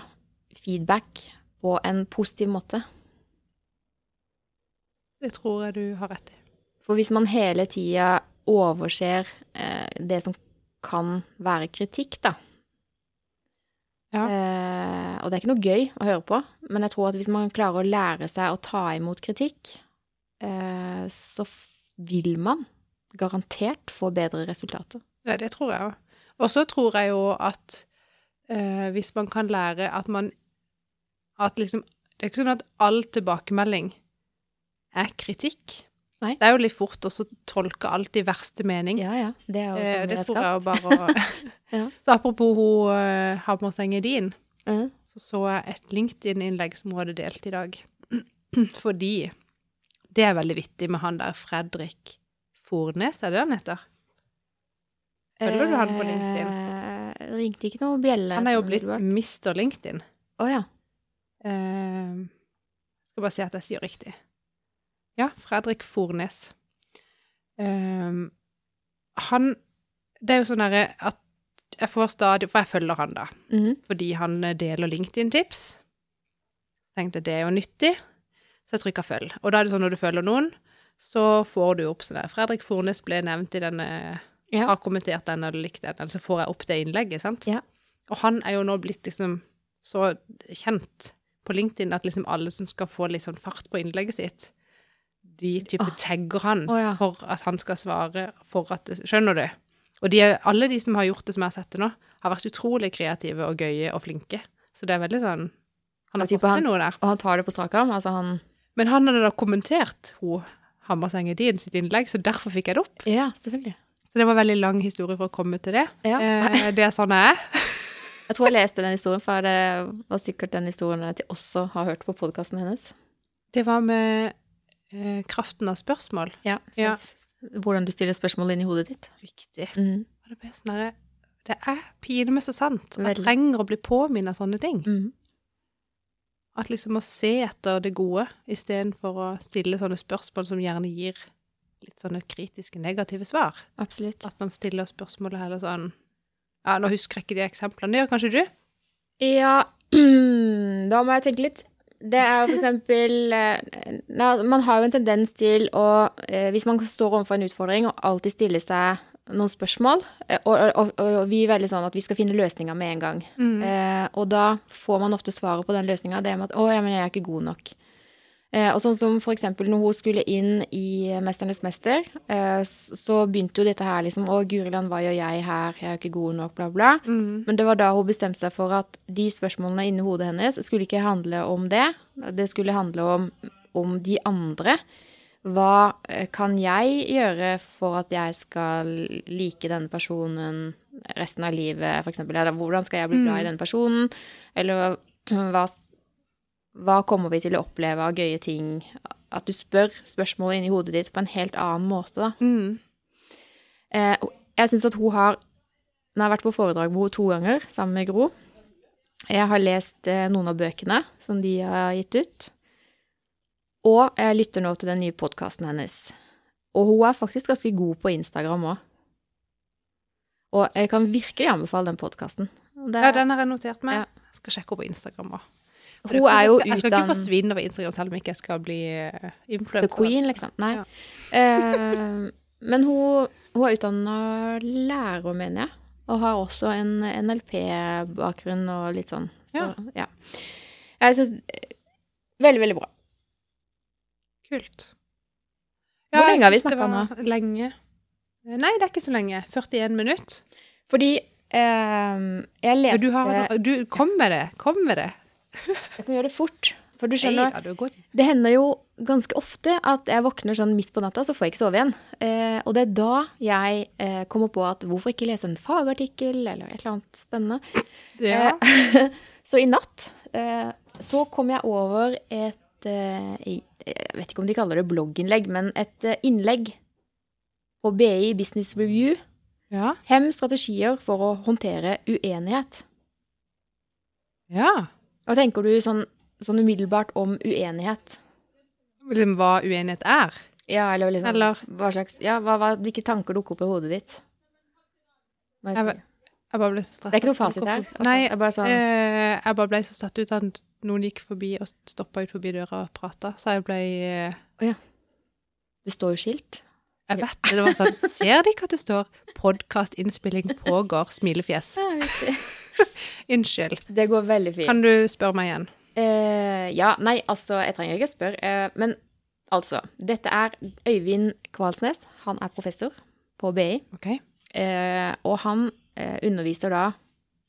feedback på en positiv måte. Det tror jeg du har rett i. For hvis man hele tida overser eh, det som kan være kritikk, da Ja. eh, Og det er ikke noe gøy å høre på, men jeg tror at hvis man klarer å lære seg å ta imot kritikk, eh, så vil man garantert få bedre resultater. Ja, det tror jeg òg. Og så tror jeg jo at eh, hvis man kan lære at man At liksom Det er ikke sånn at all tilbakemelding er kritikk. Nei. Det er jo litt fort å tolke alt i verste mening. Ja, ja. Det er jo Eh, sånn det vi er tror jeg bare Ja. Så apropos hun uh, Hammerseng Edin, Mhm. så så jeg et LinkedIn-innlegg som hun hadde delt i dag. Fordi det er veldig vittig med han der Fredrik Fornes, er det han heter? Følger du han på LinkedIn? Eh, ringte ikke noe bjelle. Han er jo blitt. Mr. LinkedIn. Å ja. Eh, skal bare si at jeg sier riktig. Ja, Fredrik Fornes. Um, han Det er jo sånn derre at jeg får stadig For jeg følger han, da. Mhm. Fordi han eh, deler LinkedIn-tips. Så tenkte jeg det er jo nyttig, så jeg trykka følg. Og da er det sånn når du følger noen, så får du opp sånn der Fredrik Fornes ble nevnt i denne Ja. Har kommentert den eller likt den, eller så får jeg opp det innlegget, sant? Ja. Og han er jo nå blitt liksom så kjent på LinkedIn at liksom alle som skal få litt sånn fart på innlegget sitt, de type Åh. tagger han oh, ja. for at han skal svare for at det, Skjønner du? Og de, alle de som har gjort det som jeg har sett det nå, har vært utrolig kreative og gøye og flinke. Så det er veldig sånn Han har fått til noe der. Og han tar det på strak arm? Altså han Men han hadde da kommentert hun Hammerseng Edin sitt innlegg, så derfor fikk jeg det opp. Ja, selvfølgelig. Så det var en veldig lang historie for å komme til det. Ja. Eh, det er sånn jeg er. Jeg tror jeg leste den historien, for det var sikkert den historien jeg også har hørt på podkasten hennes. Det var med eh, kraften av spørsmål. Ja, Ja. Hvordan du stiller spørsmål inn i hodet ditt. Riktig. Mm. Og det er sånn Det er pinlig så sant. Jeg trenger å bli påminnet sånne ting. Mm. At liksom å se etter det gode istedenfor å stille sånne spørsmål som gjerne gir litt sånne kritiske, negative svar. Absolutt. At man stiller spørsmålet heller sånn Ja, nå husker jeg ikke de eksemplene. Det gjør kanskje du? Ja, da må jeg tenke litt. Det er jo for eksempel eh, Man har jo en tendens til å eh, Hvis man står overfor en utfordring og alltid stiller seg noen spørsmål, eh, og, og, og, vi er veldig sånn at vi skal finne løsninger med en gang. Eh, og da får man ofte svaret på den løsninga, det med at 'Å, ja, men jeg er ikke god nok'. Eh, og sånn som for eksempel når hun skulle inn i 'Mesternes mester', eh, så begynte jo dette her liksom 'Å, Guriland, hva gjør jeg her? Jeg er jo ikke god nok', bla, bla. Mm. Men det var da hun bestemte seg for at de spørsmålene inni hodet hennes skulle ikke handle om det. Det skulle handle om, om de andre. Hva eh, kan jeg gjøre for at jeg skal like denne personen resten av livet, eksempel? Eller hvordan skal jeg bli glad i denne personen? Eller hva, hva kommer vi til å oppleve av gøye ting? At du spør spørsmålet inni hodet ditt på en helt annen måte, da. Mm. Eh, jeg syns at hun har Nå har jeg vært på foredrag med henne to ganger sammen med Gro. Jeg har lest eh, noen av bøkene som de har gitt ut. Og jeg lytter nå til den nye podkasten hennes. Og hun er faktisk ganske god på Instagram òg. Og jeg kan virkelig anbefale den podkasten. Ja, den har jeg notert meg. Ja. Jeg skal sjekke henne på Instagram òg. Hun er jo Jeg skal ikke forsvinne over Instagram selv om ikke jeg skal bli influenser. The. Queen, liksom. Nei. Ja. uh, men hun, hun er utdanna lærer, mener jeg. Og har også en NLP-bakgrunn og litt sånn. Så, ja. Jeg syns Veldig, veldig bra. Kult. Hvor lenge har vi snakka nå? Lenge. Eh, Nei, det er ikke så lenge. 41 minutter. Fordi eh, jeg leste Du, har, du, kom med det. Kom med det. Jeg kan gjøre det fort. For du skjønner, det hender jo ganske ofte at jeg våkner sånn midt på natta, så får jeg ikke sove igjen. Eh, og det er da jeg eh, kommer på at hvorfor ikke lese en fagartikkel eller et eller annet spennende. Ja. Eh, så i natt eh, så kom jeg over et eh, Jeg vet ikke om de kaller det blogginnlegg, men et eh, innlegg på BI Business Review. ja. Fem strategier for å håndtere uenighet. ja. Hva tenker du sånn, sånn umiddelbart om uenighet? Liksom hva uenighet er. Ja, eller liksom Eller- hva slags Ja, hva, hva, hvilke tanker dukker opp i hodet ditt? Jeg er Jeg bare ble så stresset. Det er ikke noe fasit her. Altså, Nei, er bare sånn øh, jeg bare ble så satt ut av at noen gikk forbi og stoppa ut forbi døra og prata, så jeg ble eh, Det står jo skilt. Jeg vet det. Det var sånn Ser de ikke at det står 'podkastinnspilling pågår'? Smilefjes. Unnskyld. Det går veldig fint. Kan du spørre meg igjen? Uh, ja, nei, altså, jeg trenger ikke spørre. Uh, men altså, dette er Øyvind Kvalsnes. Han er professor på BI. OK. Uh, og han underviser da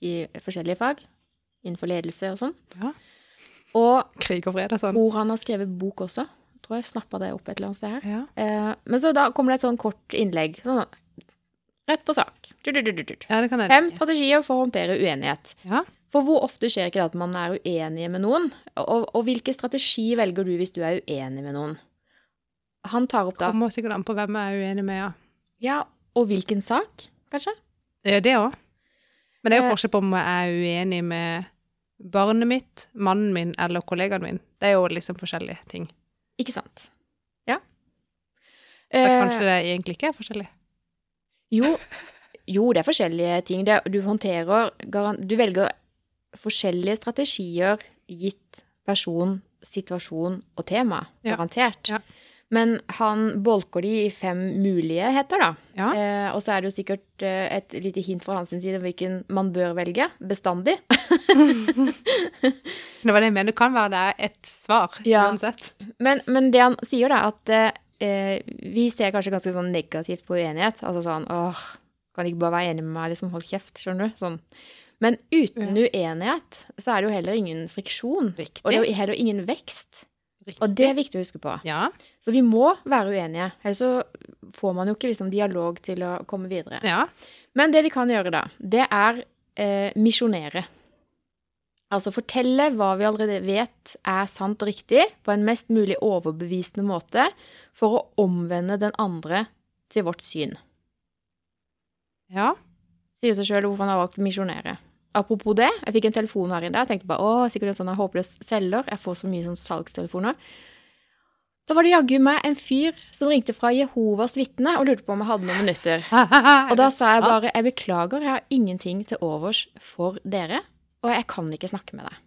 i forskjellige fag innenfor ledelse og sånn. Ja. Og Krig og fred og sånn. Hvor han har skrevet bok også. Tror jeg snappa det opp et eller annet sted her. Ja. Men så da kommer det et sånn kort innlegg. Sånn, rett på sak. Du-du-du-du-du. ja, det kan jeg Fem strategier for å håndtere uenighet. Ja. For hvor ofte skjer ikke det at man er uenig med noen? Og, og hvilken strategi velger du hvis du er uenig med noen? Han tar opp da Kommer sikkert an på hvem jeg er uenig med, ja. Ja, og hvilken sak, kanskje? Ja, det òg. Men det er jo Eh. forskjell på om jeg er uenig med barnet mitt, mannen min eller kollegaen min. Det er jo liksom forskjellige ting. Ikke sant? Ja. Så Eh, kanskje det egentlig ikke er forskjellig. Jo, jo, det er forskjellige ting. Det, du håndterer Du velger forskjellige strategier gitt person, situasjon og tema. Ja. Garantert. Ja. Men han bolker de i fem muligheter, da. Ja. Eh, og så er det jo sikkert eh, et lite hint fra hans side om hvilken man bør velge. Bestandig. Det var det jeg mener. Det kan være det er et svar Ja. uansett. Men, men det han sier, da, at eh, vi ser kanskje ganske sånn negativt på uenighet. Altså sånn åh, kan ikke bare være enig med meg, liksom, hold kjeft, skjønner du? Sånn. Men uten uenighet så er det jo heller ingen friksjon. Riktig. Og det er jo heller ingen vekst. Riktig. Og det er viktig å huske på. Ja. Så vi må være uenige, ellers så får man jo ikke liksom dialog til å komme videre. ja. Men det vi kan gjøre da, det er eh, misjonere. Altså fortelle hva vi allerede vet er sant og riktig, på en mest mulig overbevisende måte, for å omvende den andre til vårt syn. Ja. Sier seg sjøl hvorfor han har valgt å misjonere. Apropos det, jeg fikk en telefon her inne. Jeg tenkte bare å, sikkert en sånn håpløs selger. Jeg får så mye sånn salgstelefoner. Da var det jaggu meg en fyr som ringte fra Jehovas vitne og lurte på om jeg hadde noen minutter. Og da sa jeg bare jeg beklager, jeg har ingenting til overs for dere, og jeg kan ikke snakke med deg.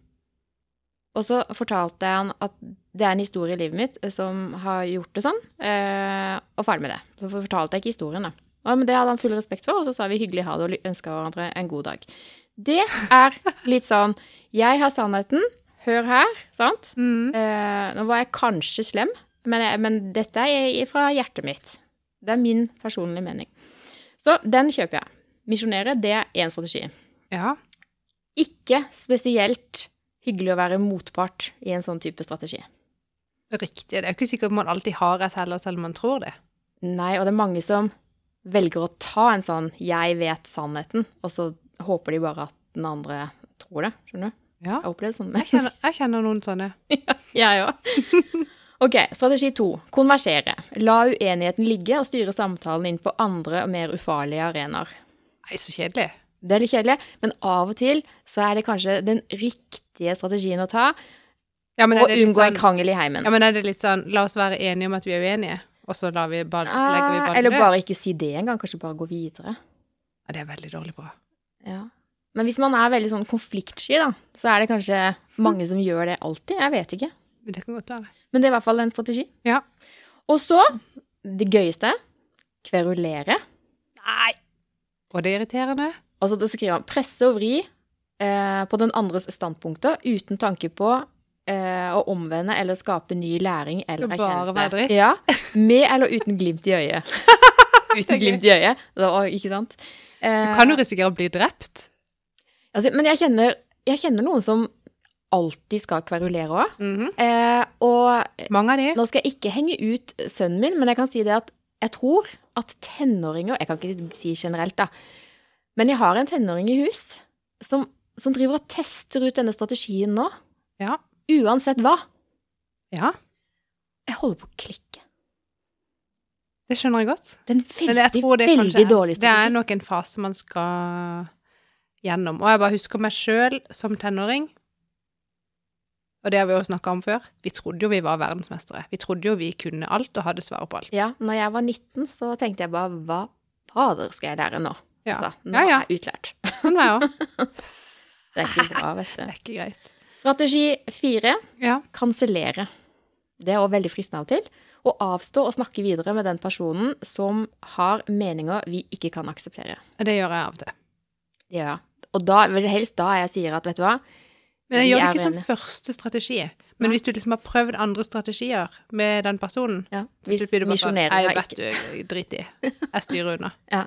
Og så fortalte jeg han at det er en historie i livet mitt som har gjort det sånn, eh, og ferdig med det. Så fortalte jeg ikke historien, da. Og, men det hadde han full respekt for, og så sa vi hyggelig ha det og ønska hverandre en god dag. Det er litt sånn Jeg har sannheten, hør her, sant? Mm. Eh, nå var jeg kanskje slem, men, jeg, men dette er fra hjertet mitt. Det er min personlige mening. Så den kjøper jeg. Misjonere, det er én strategi. Ja. Ikke spesielt hyggelig å være motpart i en sånn type strategi. Riktig. Det er jo ikke sikkert man alltid har rett heller, selv om man tror det. Nei, og det er mange som velger å ta en sånn 'jeg vet sannheten', og så håper de bare at den andre tror det. Skjønner du? Ja. Jeg opplever sånn. Jeg kjenner, jeg kjenner noen sånne. Jeg òg. Ok, strategi to. Konversere. La uenigheten ligge og styre samtalen inn på andre og mer ufarlige arenaer. Nei, så kjedelig. Det er litt kjedelig, men av og til så er det kanskje den riktige strategien å ta Ja, men og unngå en sånn, krangel i heimen. ja, men er det litt sånn La oss være enige om at vi er uenige, og så lar vi bare, legger vi Ah, bare eller bare ikke si det engang, kanskje bare gå videre. Ja, det er veldig dårlig bra. Ja. Men hvis man er veldig sånn konfliktsky, da, så er det kanskje mange som gjør det alltid. Jeg vet ikke. Det kan godt være. Men det er i hvert fall en strategi. Ja. Og så, det gøyeste, kverulere. Nei! Og det er irriterende. Altså, da skriver han presse og vri eh, på den andres standpunkter uten tanke på eh, å omvende eller skape ny læring eller Skal bare være dritt. Ja, Med eller uten glimt i øyet. uten glimt i øyet, da, ikke sant? Eh, Du kan jo risikere å bli drept. altså, men jeg kjenner, jeg kjenner noen som alltid skal kverulere òg. Mhm. Eh, og Mange av de. nå skal jeg ikke henge ut sønnen min, men jeg kan si det at jeg tror at tenåringer Jeg kan ikke si generelt, da. Men jeg har en tenåring i hus som, som driver og tester ut denne strategien nå. Ja. Uansett hva. Ja, Jeg holder på å klikke. det skjønner jeg godt. Det er en veldig, det veldig kanskje dårlig Det er nok en fase man skal gjennom. Og jeg bare husker meg sjøl som tenåring. Og det har vi jo snakka om før. Vi trodde jo vi var verdensmestere. Vi trodde jo vi kunne alt og hadde svaret på alt. Ja, når jeg var 19, så tenkte jeg bare hva fader skal jeg lære nå? Ja, Altså, nå ja. ja. er jeg utlært. Sånn var jeg òg. Det er ikke bra, vet Det er ikke greit. Strategi fire Ja. kansellere. Det er òg veldig fristende av og til. Å avstå å snakke videre med den personen som har meninger vi ikke kan akseptere. Det gjør jeg av og til. Det gjør jeg. Og da det helst da jeg sier at vet du hva, Men jeg gjør det ikke som første strategi. Men hvis du liksom har prøvd andre strategier med den personen ja, hvis misjoneringa du sånn, misjonering Jeg vet ikke du, driter i. Jeg styrer unna. ja.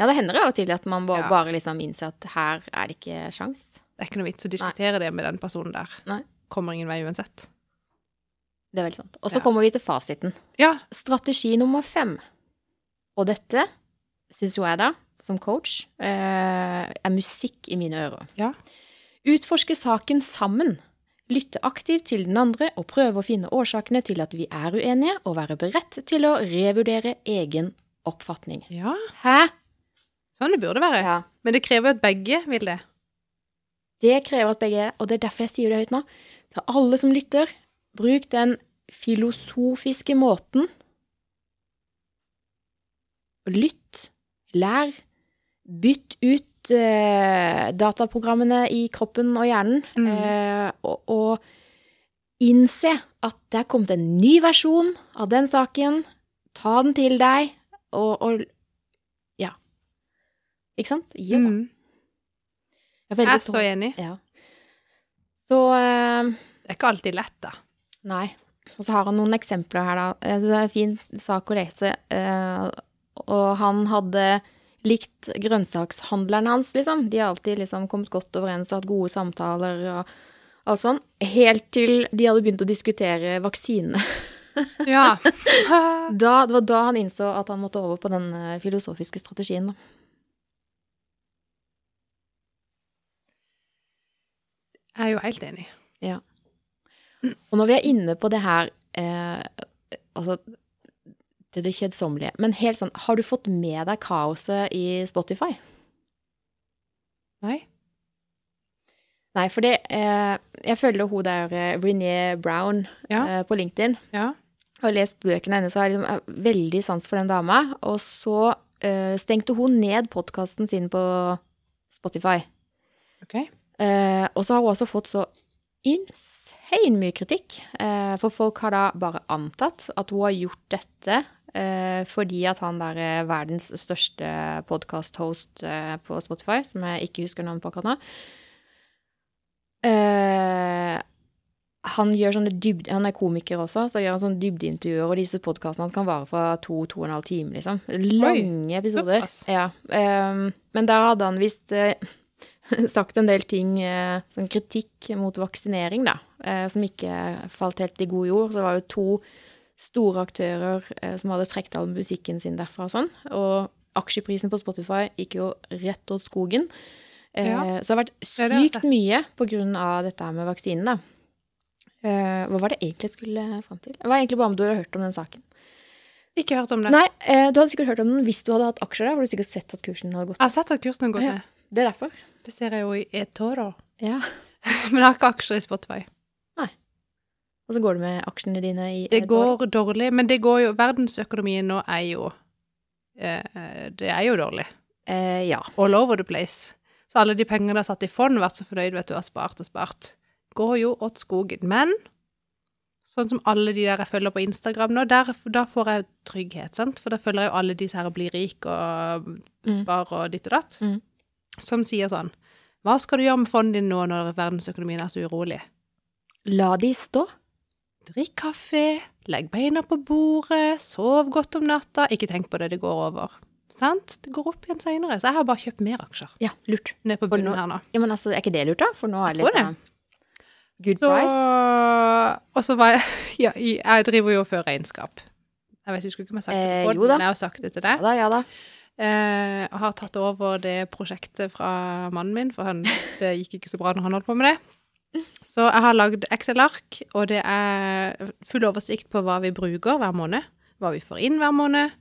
Ja, det hender av og til at man bare, Ja. bare liksom innser at her er det ikke sjans. Det er ikke noe vits å diskutere det med den personen der. Nei. Kommer ingen vei uansett. Det er veldig sant. Og så Ja. kommer vi til fasiten. Ja. Strategi nummer fem. Og dette syns jo jeg, da, som coach, eh, er musikk i mine ører. Ja. Utforske saken sammen. Lytte aktivt til den andre og prøve å finne årsakene til at vi er uenige, og være beredt til å revurdere egen oppfatning. ja. Hæ? Sånn det burde være. Ja. Men det krever at begge vil det. Det krever at begge Og det er derfor jeg sier det høyt nå. Til alle som lytter, bruk den filosofiske måten. Lytt, lær, bytt ut eh, dataprogrammene i kroppen og hjernen, Mm. eh, og, og innse at det er kommet en ny versjon av den saken. Ta den til deg, og, og. Ikke sant? Gi det. Mm. Jeg er Jeg er så enig. ja. Så eh, Det er ikke alltid lett, da. Nei. Og så har han noen eksempler her, da. Eh, Det er en fin sak å lese. Eh, og han hadde likt grønnsakshandleren hans, liksom. De har alltid liksom kommet godt overens hatt gode samtaler og alt sånn. Helt til de hadde begynt å diskutere vaksinene. Ja. Da, det var da han innså at han måtte over på den eh, filosofiske strategien. Da. Jeg er jo helt enig. Ja. Og når vi er inne på det her eh, Altså til det kjedsommelige Men helt sånn, har du fått med deg kaoset i Spotify? Nei? Nei, for det eh, Jeg følger hun der eh, Renee Brown Ja. eh, på LinkedIn. Ja. har lest bøkene hennes og har liksom veldig sans for den dama. Og så eh, stengte hun ned podkasten sin på Spotify. OK. Eh, og så har hun også fått så insane mye kritikk. Eh, for folk har da bare antatt at hun har gjort dette eh, fordi at han der er verdens største podkast-host eh, på Spotify, som jeg ikke husker navnet på akkurat nå eh, han dybde, han er komiker også, så gjør han sånne dybdeintervjuer, og disse podkastene kan vare fra to, to og en halv time, liksom. Lange episoder. Ja. ehm, men der hadde han visst eh, sagt en del ting, eh, sånn kritikk mot vaksinering, da, eh, som ikke falt helt i god jord. Så det var jo to store aktører eh, som hadde trukket all musikken sin derfra og sånn. Og aksjeprisen på Spotify gikk jo rett åt skogen. Ja. Så det har vært det sykt mye av dette med vaksinen, da. Hva var det egentlig jeg skulle fram til? Det var egentlig bare om du hadde hørt om den saken. Ikke hørt om det. Nei, du hadde sikkert hørt om den hvis du hadde hatt aksjer der. For du sikkert sett at kursen hadde gått ned. Jeg har sett at kursen har gått ned. Det er derfor. Det ser jeg jo i eToro. Ja. Men jeg har ikke aksjer i Spotify. Nei. Og så går det med aksjene dine i Det et år. går dårlig, men det går jo Verdensøkonomien nå er jo eh, Det er jo dårlig. Eh, ja. All over the place. Så alle de pengene du har satt i fond, vært så fornøyd, vet du, har spart og spart, går jo åt skogen. Men sånn som alle de der jeg følger på Instagram nå, der, da får jeg trygghet, sant? For da følger jeg jo alle disse her blir rik og Mm. spar og ditt og datt, Mm. Som sier sånn Hva skal du gjøre med fondet ditt nå når verdensøkonomien er så urolig? La de stå. Drikk kaffe, legg beina på bordet, sov godt om natta, ikke tenk på det, det går over. Sant? Det går opp igjen seinere. Så jeg har bare kjøpt mer aksjer Ja, lurt. ned på bunnen nå- her nå. Ja, men altså, er ikke det lurt, da? For nå er det litt sånn good Så, price. og så var jeg Ja, jeg driver jo og fører regnskap. Jeg vet, husker ikke om jeg har sagt det Eh, på jo podden, da. men jeg har sagt det til deg. Ja da, ja da. Eh, har tatt over det prosjektet fra mannen min, for han, det gikk ikke så bra når han holdt på med det. Så jeg har lagd Excel-ark, og det er full oversikt på hva vi bruker hver måned, hva vi får inn hver måned,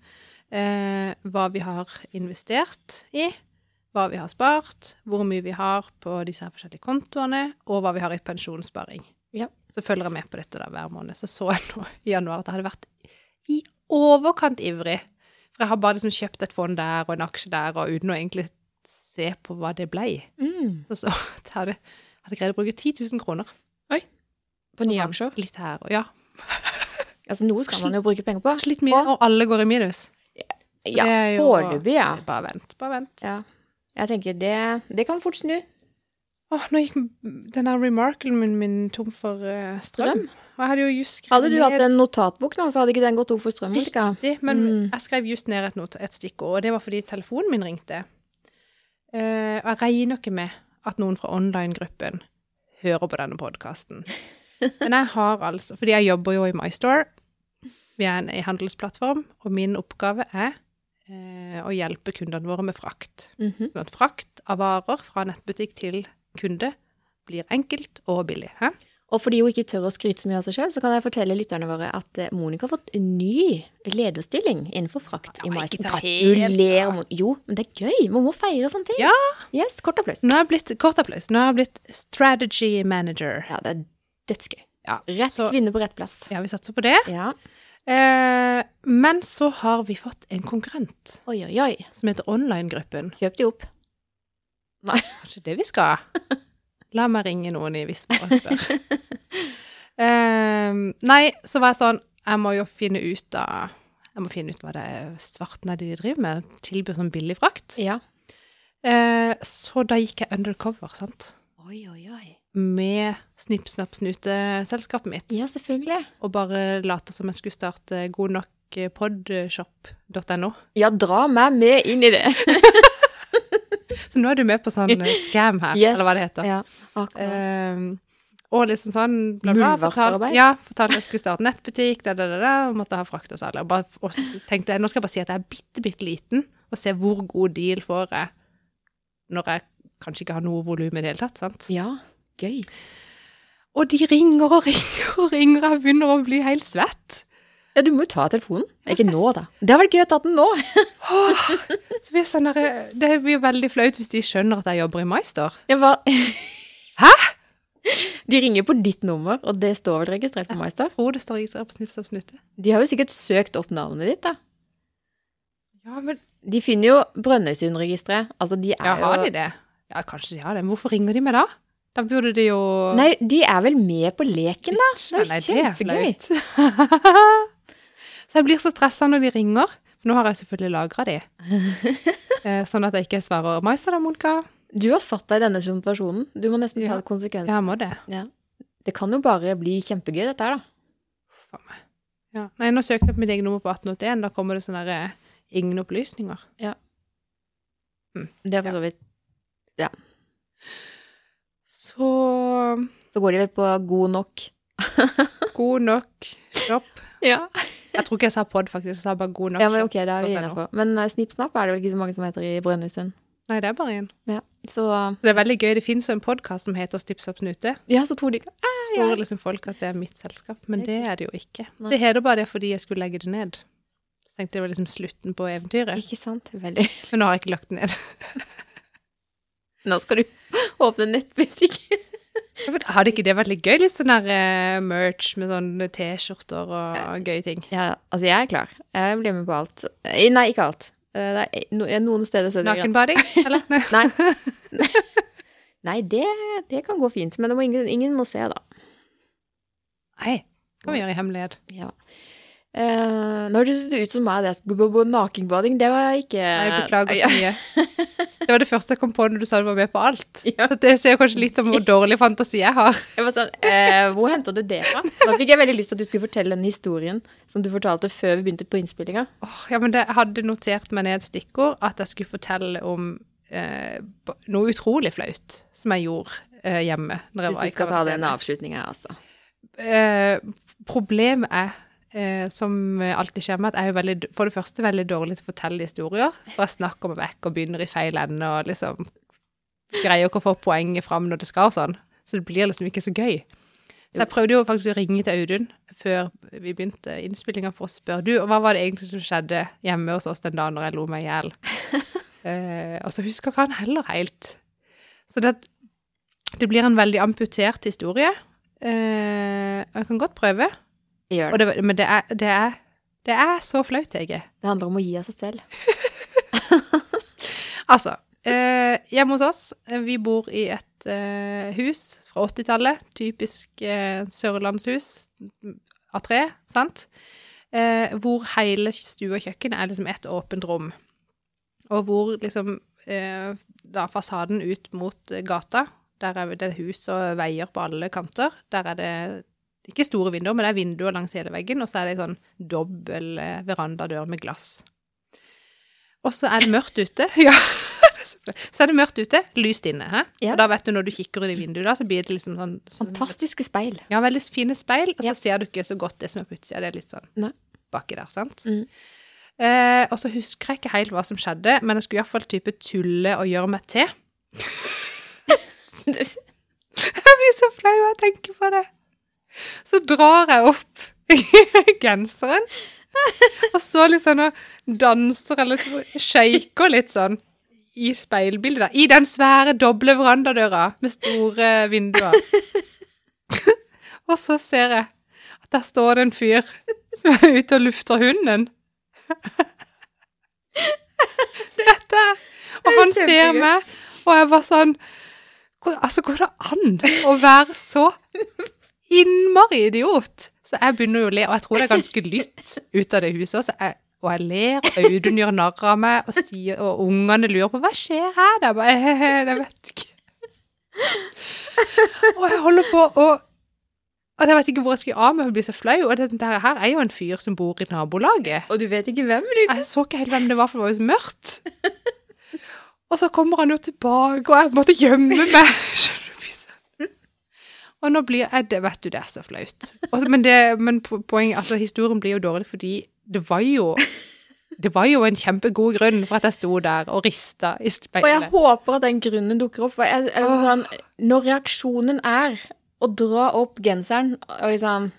eh, hva vi har investert i, hva vi har spart, hvor mye vi har på disse her forskjellige kontoene, og hva vi har i pensjonssparing. Ja. Så følger jeg med på dette da hver måned. Så så jeg nå i januar at jeg hadde vært i overkant ivrig. Jeg har bare liksom kjøpt et fond der og en aksje der, og uten å egentlig se på hva det ble. Mm. Så så jeg hadde, hadde greid å bruke 10 000 kroner. Oi. På nye aksjer. Litt her og ja. Altså, noe skal man jo bruke penger på. Litt mye, og alle går i minus. Så Ja, foreløpig, ja. Bare vent, bare vent. ja. Jeg tenker det, det kan fort snu. Åh, nå gikk den der remarkelen min, min tom for uh, strøm. Strøm? Og jeg hadde jo just skrevet Hadde du hatt en notatbok nå, så hadde ikke den gått tom for strøm. Riktig, men Mm. jeg skrev just ned et, not et stikkord, og det var fordi telefonen min ringte. Uh, jeg regner ikke med at noen fra online-gruppen hører på denne podkasten. Men jeg har altså Fordi jeg jobber jo i MyStore. Vi er en e-handelsplattform, og min oppgave er eh, å hjelpe kundene våre med frakt. Mhm. Sånn at frakt av varer fra nettbutikk til kunde blir enkelt og billig. Hæ? Og fordi hun ikke tør å skryte så mye av seg selv, så kan jeg fortelle lytterne våre at eh, Monica har fått en ny lederstilling innenfor frakt Ja, i helt, Gratulerer. Jo, men det er gøy. Man må feire sånne ting. Ja. Yes, kort applaus. Nå har jeg blitt Kort applaus. Nå har jeg blitt strategy manager. Ja, det er dødsgøy. Ja, Rett så, kvinne på rett plass. ja, vi satser på det. Ja. Eh, men så har vi fått en konkurrent Oi, oi, oi. som heter Online-gruppen. Kjøp de opp. Kanskje det vi skal? La meg ringe noen i Visma og spørre. um, nei, så var jeg sånn Jeg må jo finne ut av Jeg må finne ut hva det er svarten er de driver med. Tilbyr sånn billig frakt. Ja. Eh, så da gikk jeg undercover, sant. Oi, oi, oi. Med Snipp, snapp, snute-selskapet mitt. Ja, selvfølgelig. Og bare late som jeg skulle starte god nok podshop.no. Ja, dra meg med inn i det. Så nå er du med på sånn eh, scam her, Yes. eller hva det heter. Ja, akkurat. Ehm, og liksom sånn bla, bla. Fortalte, ja, fortalte jeg skulle starte nettbutikk, da, da, da, da, og måtte ha fraktavtale. Og bare, og tenkte jeg, nå skal jeg bare si at jeg er bitte, bitte liten, og se hvor god deal får jeg når jeg kanskje ikke har noe volum i det hele tatt, sant? Ja. gøy. Og de ringer og ringer og ringer, jeg begynner å bli helt svett. Ja, du må jo ta telefonen. Ikke nå, da. Det har vært gøy å ta den nå. Det blir jeg sånn der, det blir veldig flaut hvis de skjønner at jeg jobber i Maister. Jeg. Hæ? De ringer på ditt nummer, og det står vel registrert på Maister? Tror det står registrert på Snipp, Snapp, Snutte. De har jo sikkert søkt opp navnet ditt, da. Ja, men De finner jo Brønnøysundregisteret. Altså, de er ja, har jo de det? Ja, kanskje de har det. Men hvorfor ringer de meg da? Da burde de jo Nei, de er vel med på leken, da. Det er jo kjempegøy. så jeg blir så stressa når de ringer. For nå har jeg selvfølgelig lagra de. Eh, sånn at jeg ikke svarer 'Maisa da, Monica'. Du har satt deg i denne situasjonen. Du må nesten Ja. ta konsekvensen. Ja, jeg må det. Det kan jo bare bli kjempegøy, dette her, da. Faen meg. Ja. Nei, nå søkte jeg på mitt eget nummer på 1881. Da kommer det sånne der, ingen opplysninger. Ja. Det er for så vidt Ja. Så Så går de vel på god nok. god nok Stopp. Ja. Jeg tror ikke jeg sa pod, faktisk. Jeg sa bare god nok ja, men ok, det er vi innenfor. Men uh, Snipp Snapp er det vel ikke så mange som heter i Brønnøysund. Nei, det er bare én. Ja. Så Det er veldig gøy. Det fins jo en podkast som heter opp snute. ja, så tror de ikke Tror liksom folk at det er mitt selskap, men det er det jo ikke. Nei. Det heter bare det fordi jeg skulle legge det ned. Så tenkte jeg det var liksom slutten på eventyret. Ikke sant? Veldig. Men nå har jeg ikke lagt det ned. Nå skal du åpne nettbutikk. Hadde ikke det vært litt gøy? Litt sånn der eh, merch med sånne T-skjorter og gøye ting. Ja, altså jeg er klar. Jeg blir med på alt. Eh, Nei, ikke alt. Eh, Det er no, noen steder så er det. Nakenbading, eller? Nei. Nei. Det, det kan gå fint. Men det må ingen, ingen må se, da. Nei. Kan vi gjøre i hemmelighet. Ja. Uh, nå høres det ut som meg det skulle på- nakenbading. Det var jeg ikke Nei, beklager så mye. Det var det første jeg kom på når du sa du var med på alt. Ja. Så Det sier kanskje litt om hvor dårlig fantasi jeg har. Jeg var sånn, eh, Hvor henter du det fra? Da fikk jeg veldig lyst til at du skulle fortelle den historien som du fortalte før vi begynte på innspillinga. Oh, ja, men det, jeg hadde notert meg ned et stikkord at jeg skulle fortelle om eh, noe utrolig flaut som jeg gjorde eh, hjemme. Når jeg Hvis var du skal ta den avslutninga, altså. Eh, problemet er, eh, som alltid skjer med, at jeg er jo veldig, for det første veldig dårlig til å fortelle historier. For jeg snakker meg vekk og begynner i feil ende og liksom greier ikke å få poenget fram når det skal sånn. Så det blir liksom ikke så gøy. Så jeg prøvde jo faktisk å ringe til Audun før vi begynte innspillinga for å spørre du, hva var det egentlig som skjedde hjemme hos oss den dagen når jeg lo meg i hjel. eh, og så husker ikke han heller helt. Så det, det blir en veldig amputert historie. Eh, og jeg kan godt prøve, Gjør det. det, men det er, det, er, det er så flaut, Hege. Det handler om å gi av seg selv. Altså, eh, hjemme hos oss, eh, vi bor i et eh, hus fra 80-tallet, typisk eh, sørlandshus av tre, sant? Eh, hvor hele stue og kjøkken er liksom et åpent rom. Og hvor liksom eh, da fasaden ut mot gata, der er det hus og veier på alle kanter. Der er det ikke store vinduer, men det er vinduer langs hele veggen, og så er det en sånn dobbel eh, verandadør med glass. Og så er det mørkt ute. Ja. Så er det mørkt ute, lyst inne. Hæ? Ja. Og da vet du når du kikker ut i vinduet, da, så blir det liksom sånn, sånn Fantastiske speil. Ja, veldig fine speil, og så Ja. ser du ikke så godt det som er på utsida. Det er litt sånn Nei. baki der, sant? Mm. Eh, og så husker jeg ikke helt hva som skjedde, men jeg skulle iallfall type tulle og gjøre meg til. Jeg blir så flau av å tenke på det. Så drar jeg opp genseren, og så og danser eller så shaker litt sånn i speilbildet, da. I den svære doble verandadøra med store vinduer. og så ser jeg at der står det en fyr som er ute og lufter hunden. Dette. Og han ser meg, og jeg var sånn Altså, går det an å være så innmari idiot? Så jeg begynner jo å le, og jeg tror det er ganske lytt ut av det huset. Så jeg, og jeg ler, og Audun gjør narr av meg, og, sier, og ungene lurer på hva skjer her. Da? Jeg bare, «Hehe, Jeg vet ikke. Og jeg holder på å og jeg vet ikke hvor jeg skal av meg, for å bli så flau. Og det her er jo en fyr som bor i nabolaget. Og du vet ikke hvem, liksom? Jeg så ikke helt hvem det var, for det var jo så mørkt. Og så kommer han jo tilbake, og jeg måtte gjemme meg. Og nå blir jeg det, Vet du, det er så flaut. Og men, det, men poenget, altså historien blir jo dårlig fordi det var jo Det var jo en kjempegod grunn for at jeg sto der og rista i Og jeg håper at den grunnen dukker opp. For jeg, jeg, jeg, sånn, når reaksjonen er å dra opp genseren og liksom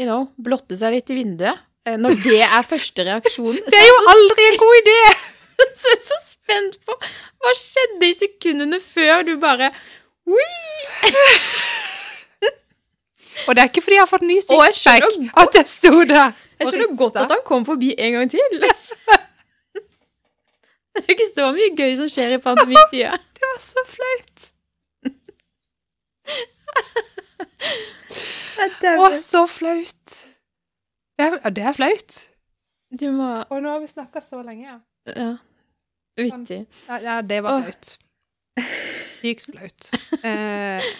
You know, blotte seg litt i vinduet eh, Når det er første reaksjonen Det er jo aldri en god idé! Så jeg er så spent på hva skjedde i sekundene før du bare Og det er ikke fordi jeg har fått ny sixpack at jeg sto der. Jeg skjønner godt at han kom forbi en gang til. Det er ikke så mye gøy som skjer i pandemitida. Det var så flaut. Å, så flaut. Det er, det er flaut. Du må Og nå har vi snakka så lenge, ja. Ja. Vittig. Ja, ja det var flaut. Sykt flaut. Eh,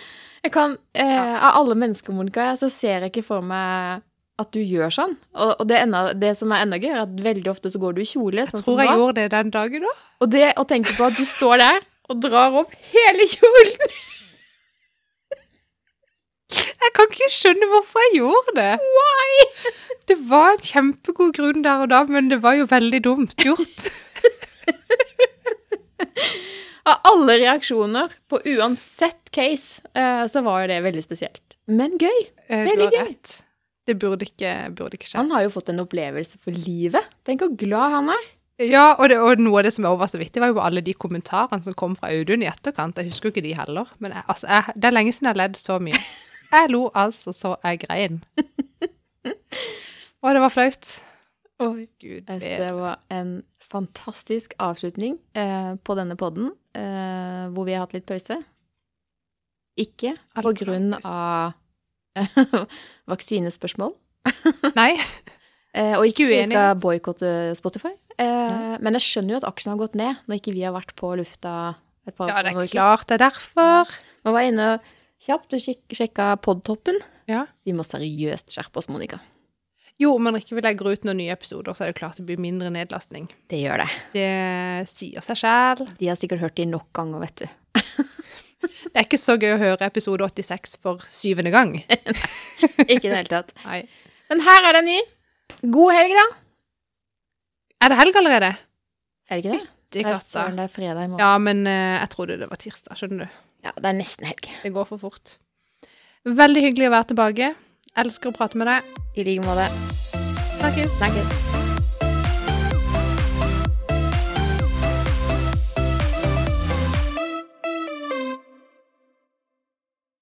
Jeg kan, eh, Av alle mennesker, Monica, så ser jeg ikke for meg at du gjør sånn. Og, og det, enda, det som er enda gøy, er at veldig ofte så går du i kjole. jeg sånn som tror jeg nå. gjorde det den dagen òg. Og det å tenke på at du står der og drar opp hele kjolen Jeg kan ikke skjønne hvorfor jeg gjorde det. Why? Det var en kjempegod grunn der og da, men det var jo veldig dumt gjort. Av alle reaksjoner på uansett case, eh, så var jo det veldig spesielt. Men gøy. Eh, Veldig gøy. rett. Det burde ikke, burde ikke skje. Han har jo fått en opplevelse for livet. Tenk hvor glad han er. Ja, og, det, og noe av det som var så vittig, var jo alle de kommentarene som kom fra Audun i etterkant. Jeg husker jo ikke de heller, men jeg, altså, jeg, det er lenge siden jeg har ledd så mye. Jeg lo altså så jeg grein. Og det var flaut. Oi. Gud bedre. det var en fantastisk avslutning eh, på denne podden, eh, hvor vi har hatt litt pause. Ikke på grunn av vaksinespørsmål, Nei, eh, og ikke uenig. vi skal boikotte Spotify. Men jeg skjønner jo at aksjen har gått ned når ikke vi har vært på lufta et par ja, det er klart det er derfor. Man var inne kjapt og sjekka podtoppen. Ja. Vi må seriøst skjerpe oss, Monica. Jo, men ikke vil legge ut noen nye episoder, så er det klart det blir mindre nedlastning. Det gjør det. Det sier seg sjæl. De har sikkert hørt de nok ganger, vet du. Det er ikke så gøy å høre episode 86 for syvende gang. Ikke i det hele tatt. Nei. Men her er det en ny. God helg, da. Er det helg allerede? Er det ikke det? Er katta. det er fredag i morgen. Ja, men uh, jeg trodde det var tirsdag, skjønner du. Ja, det er nesten helg. Det går for fort. Veldig hyggelig å være tilbake. Elsker å prate med deg. I like måte. Snakkes. Snakkes.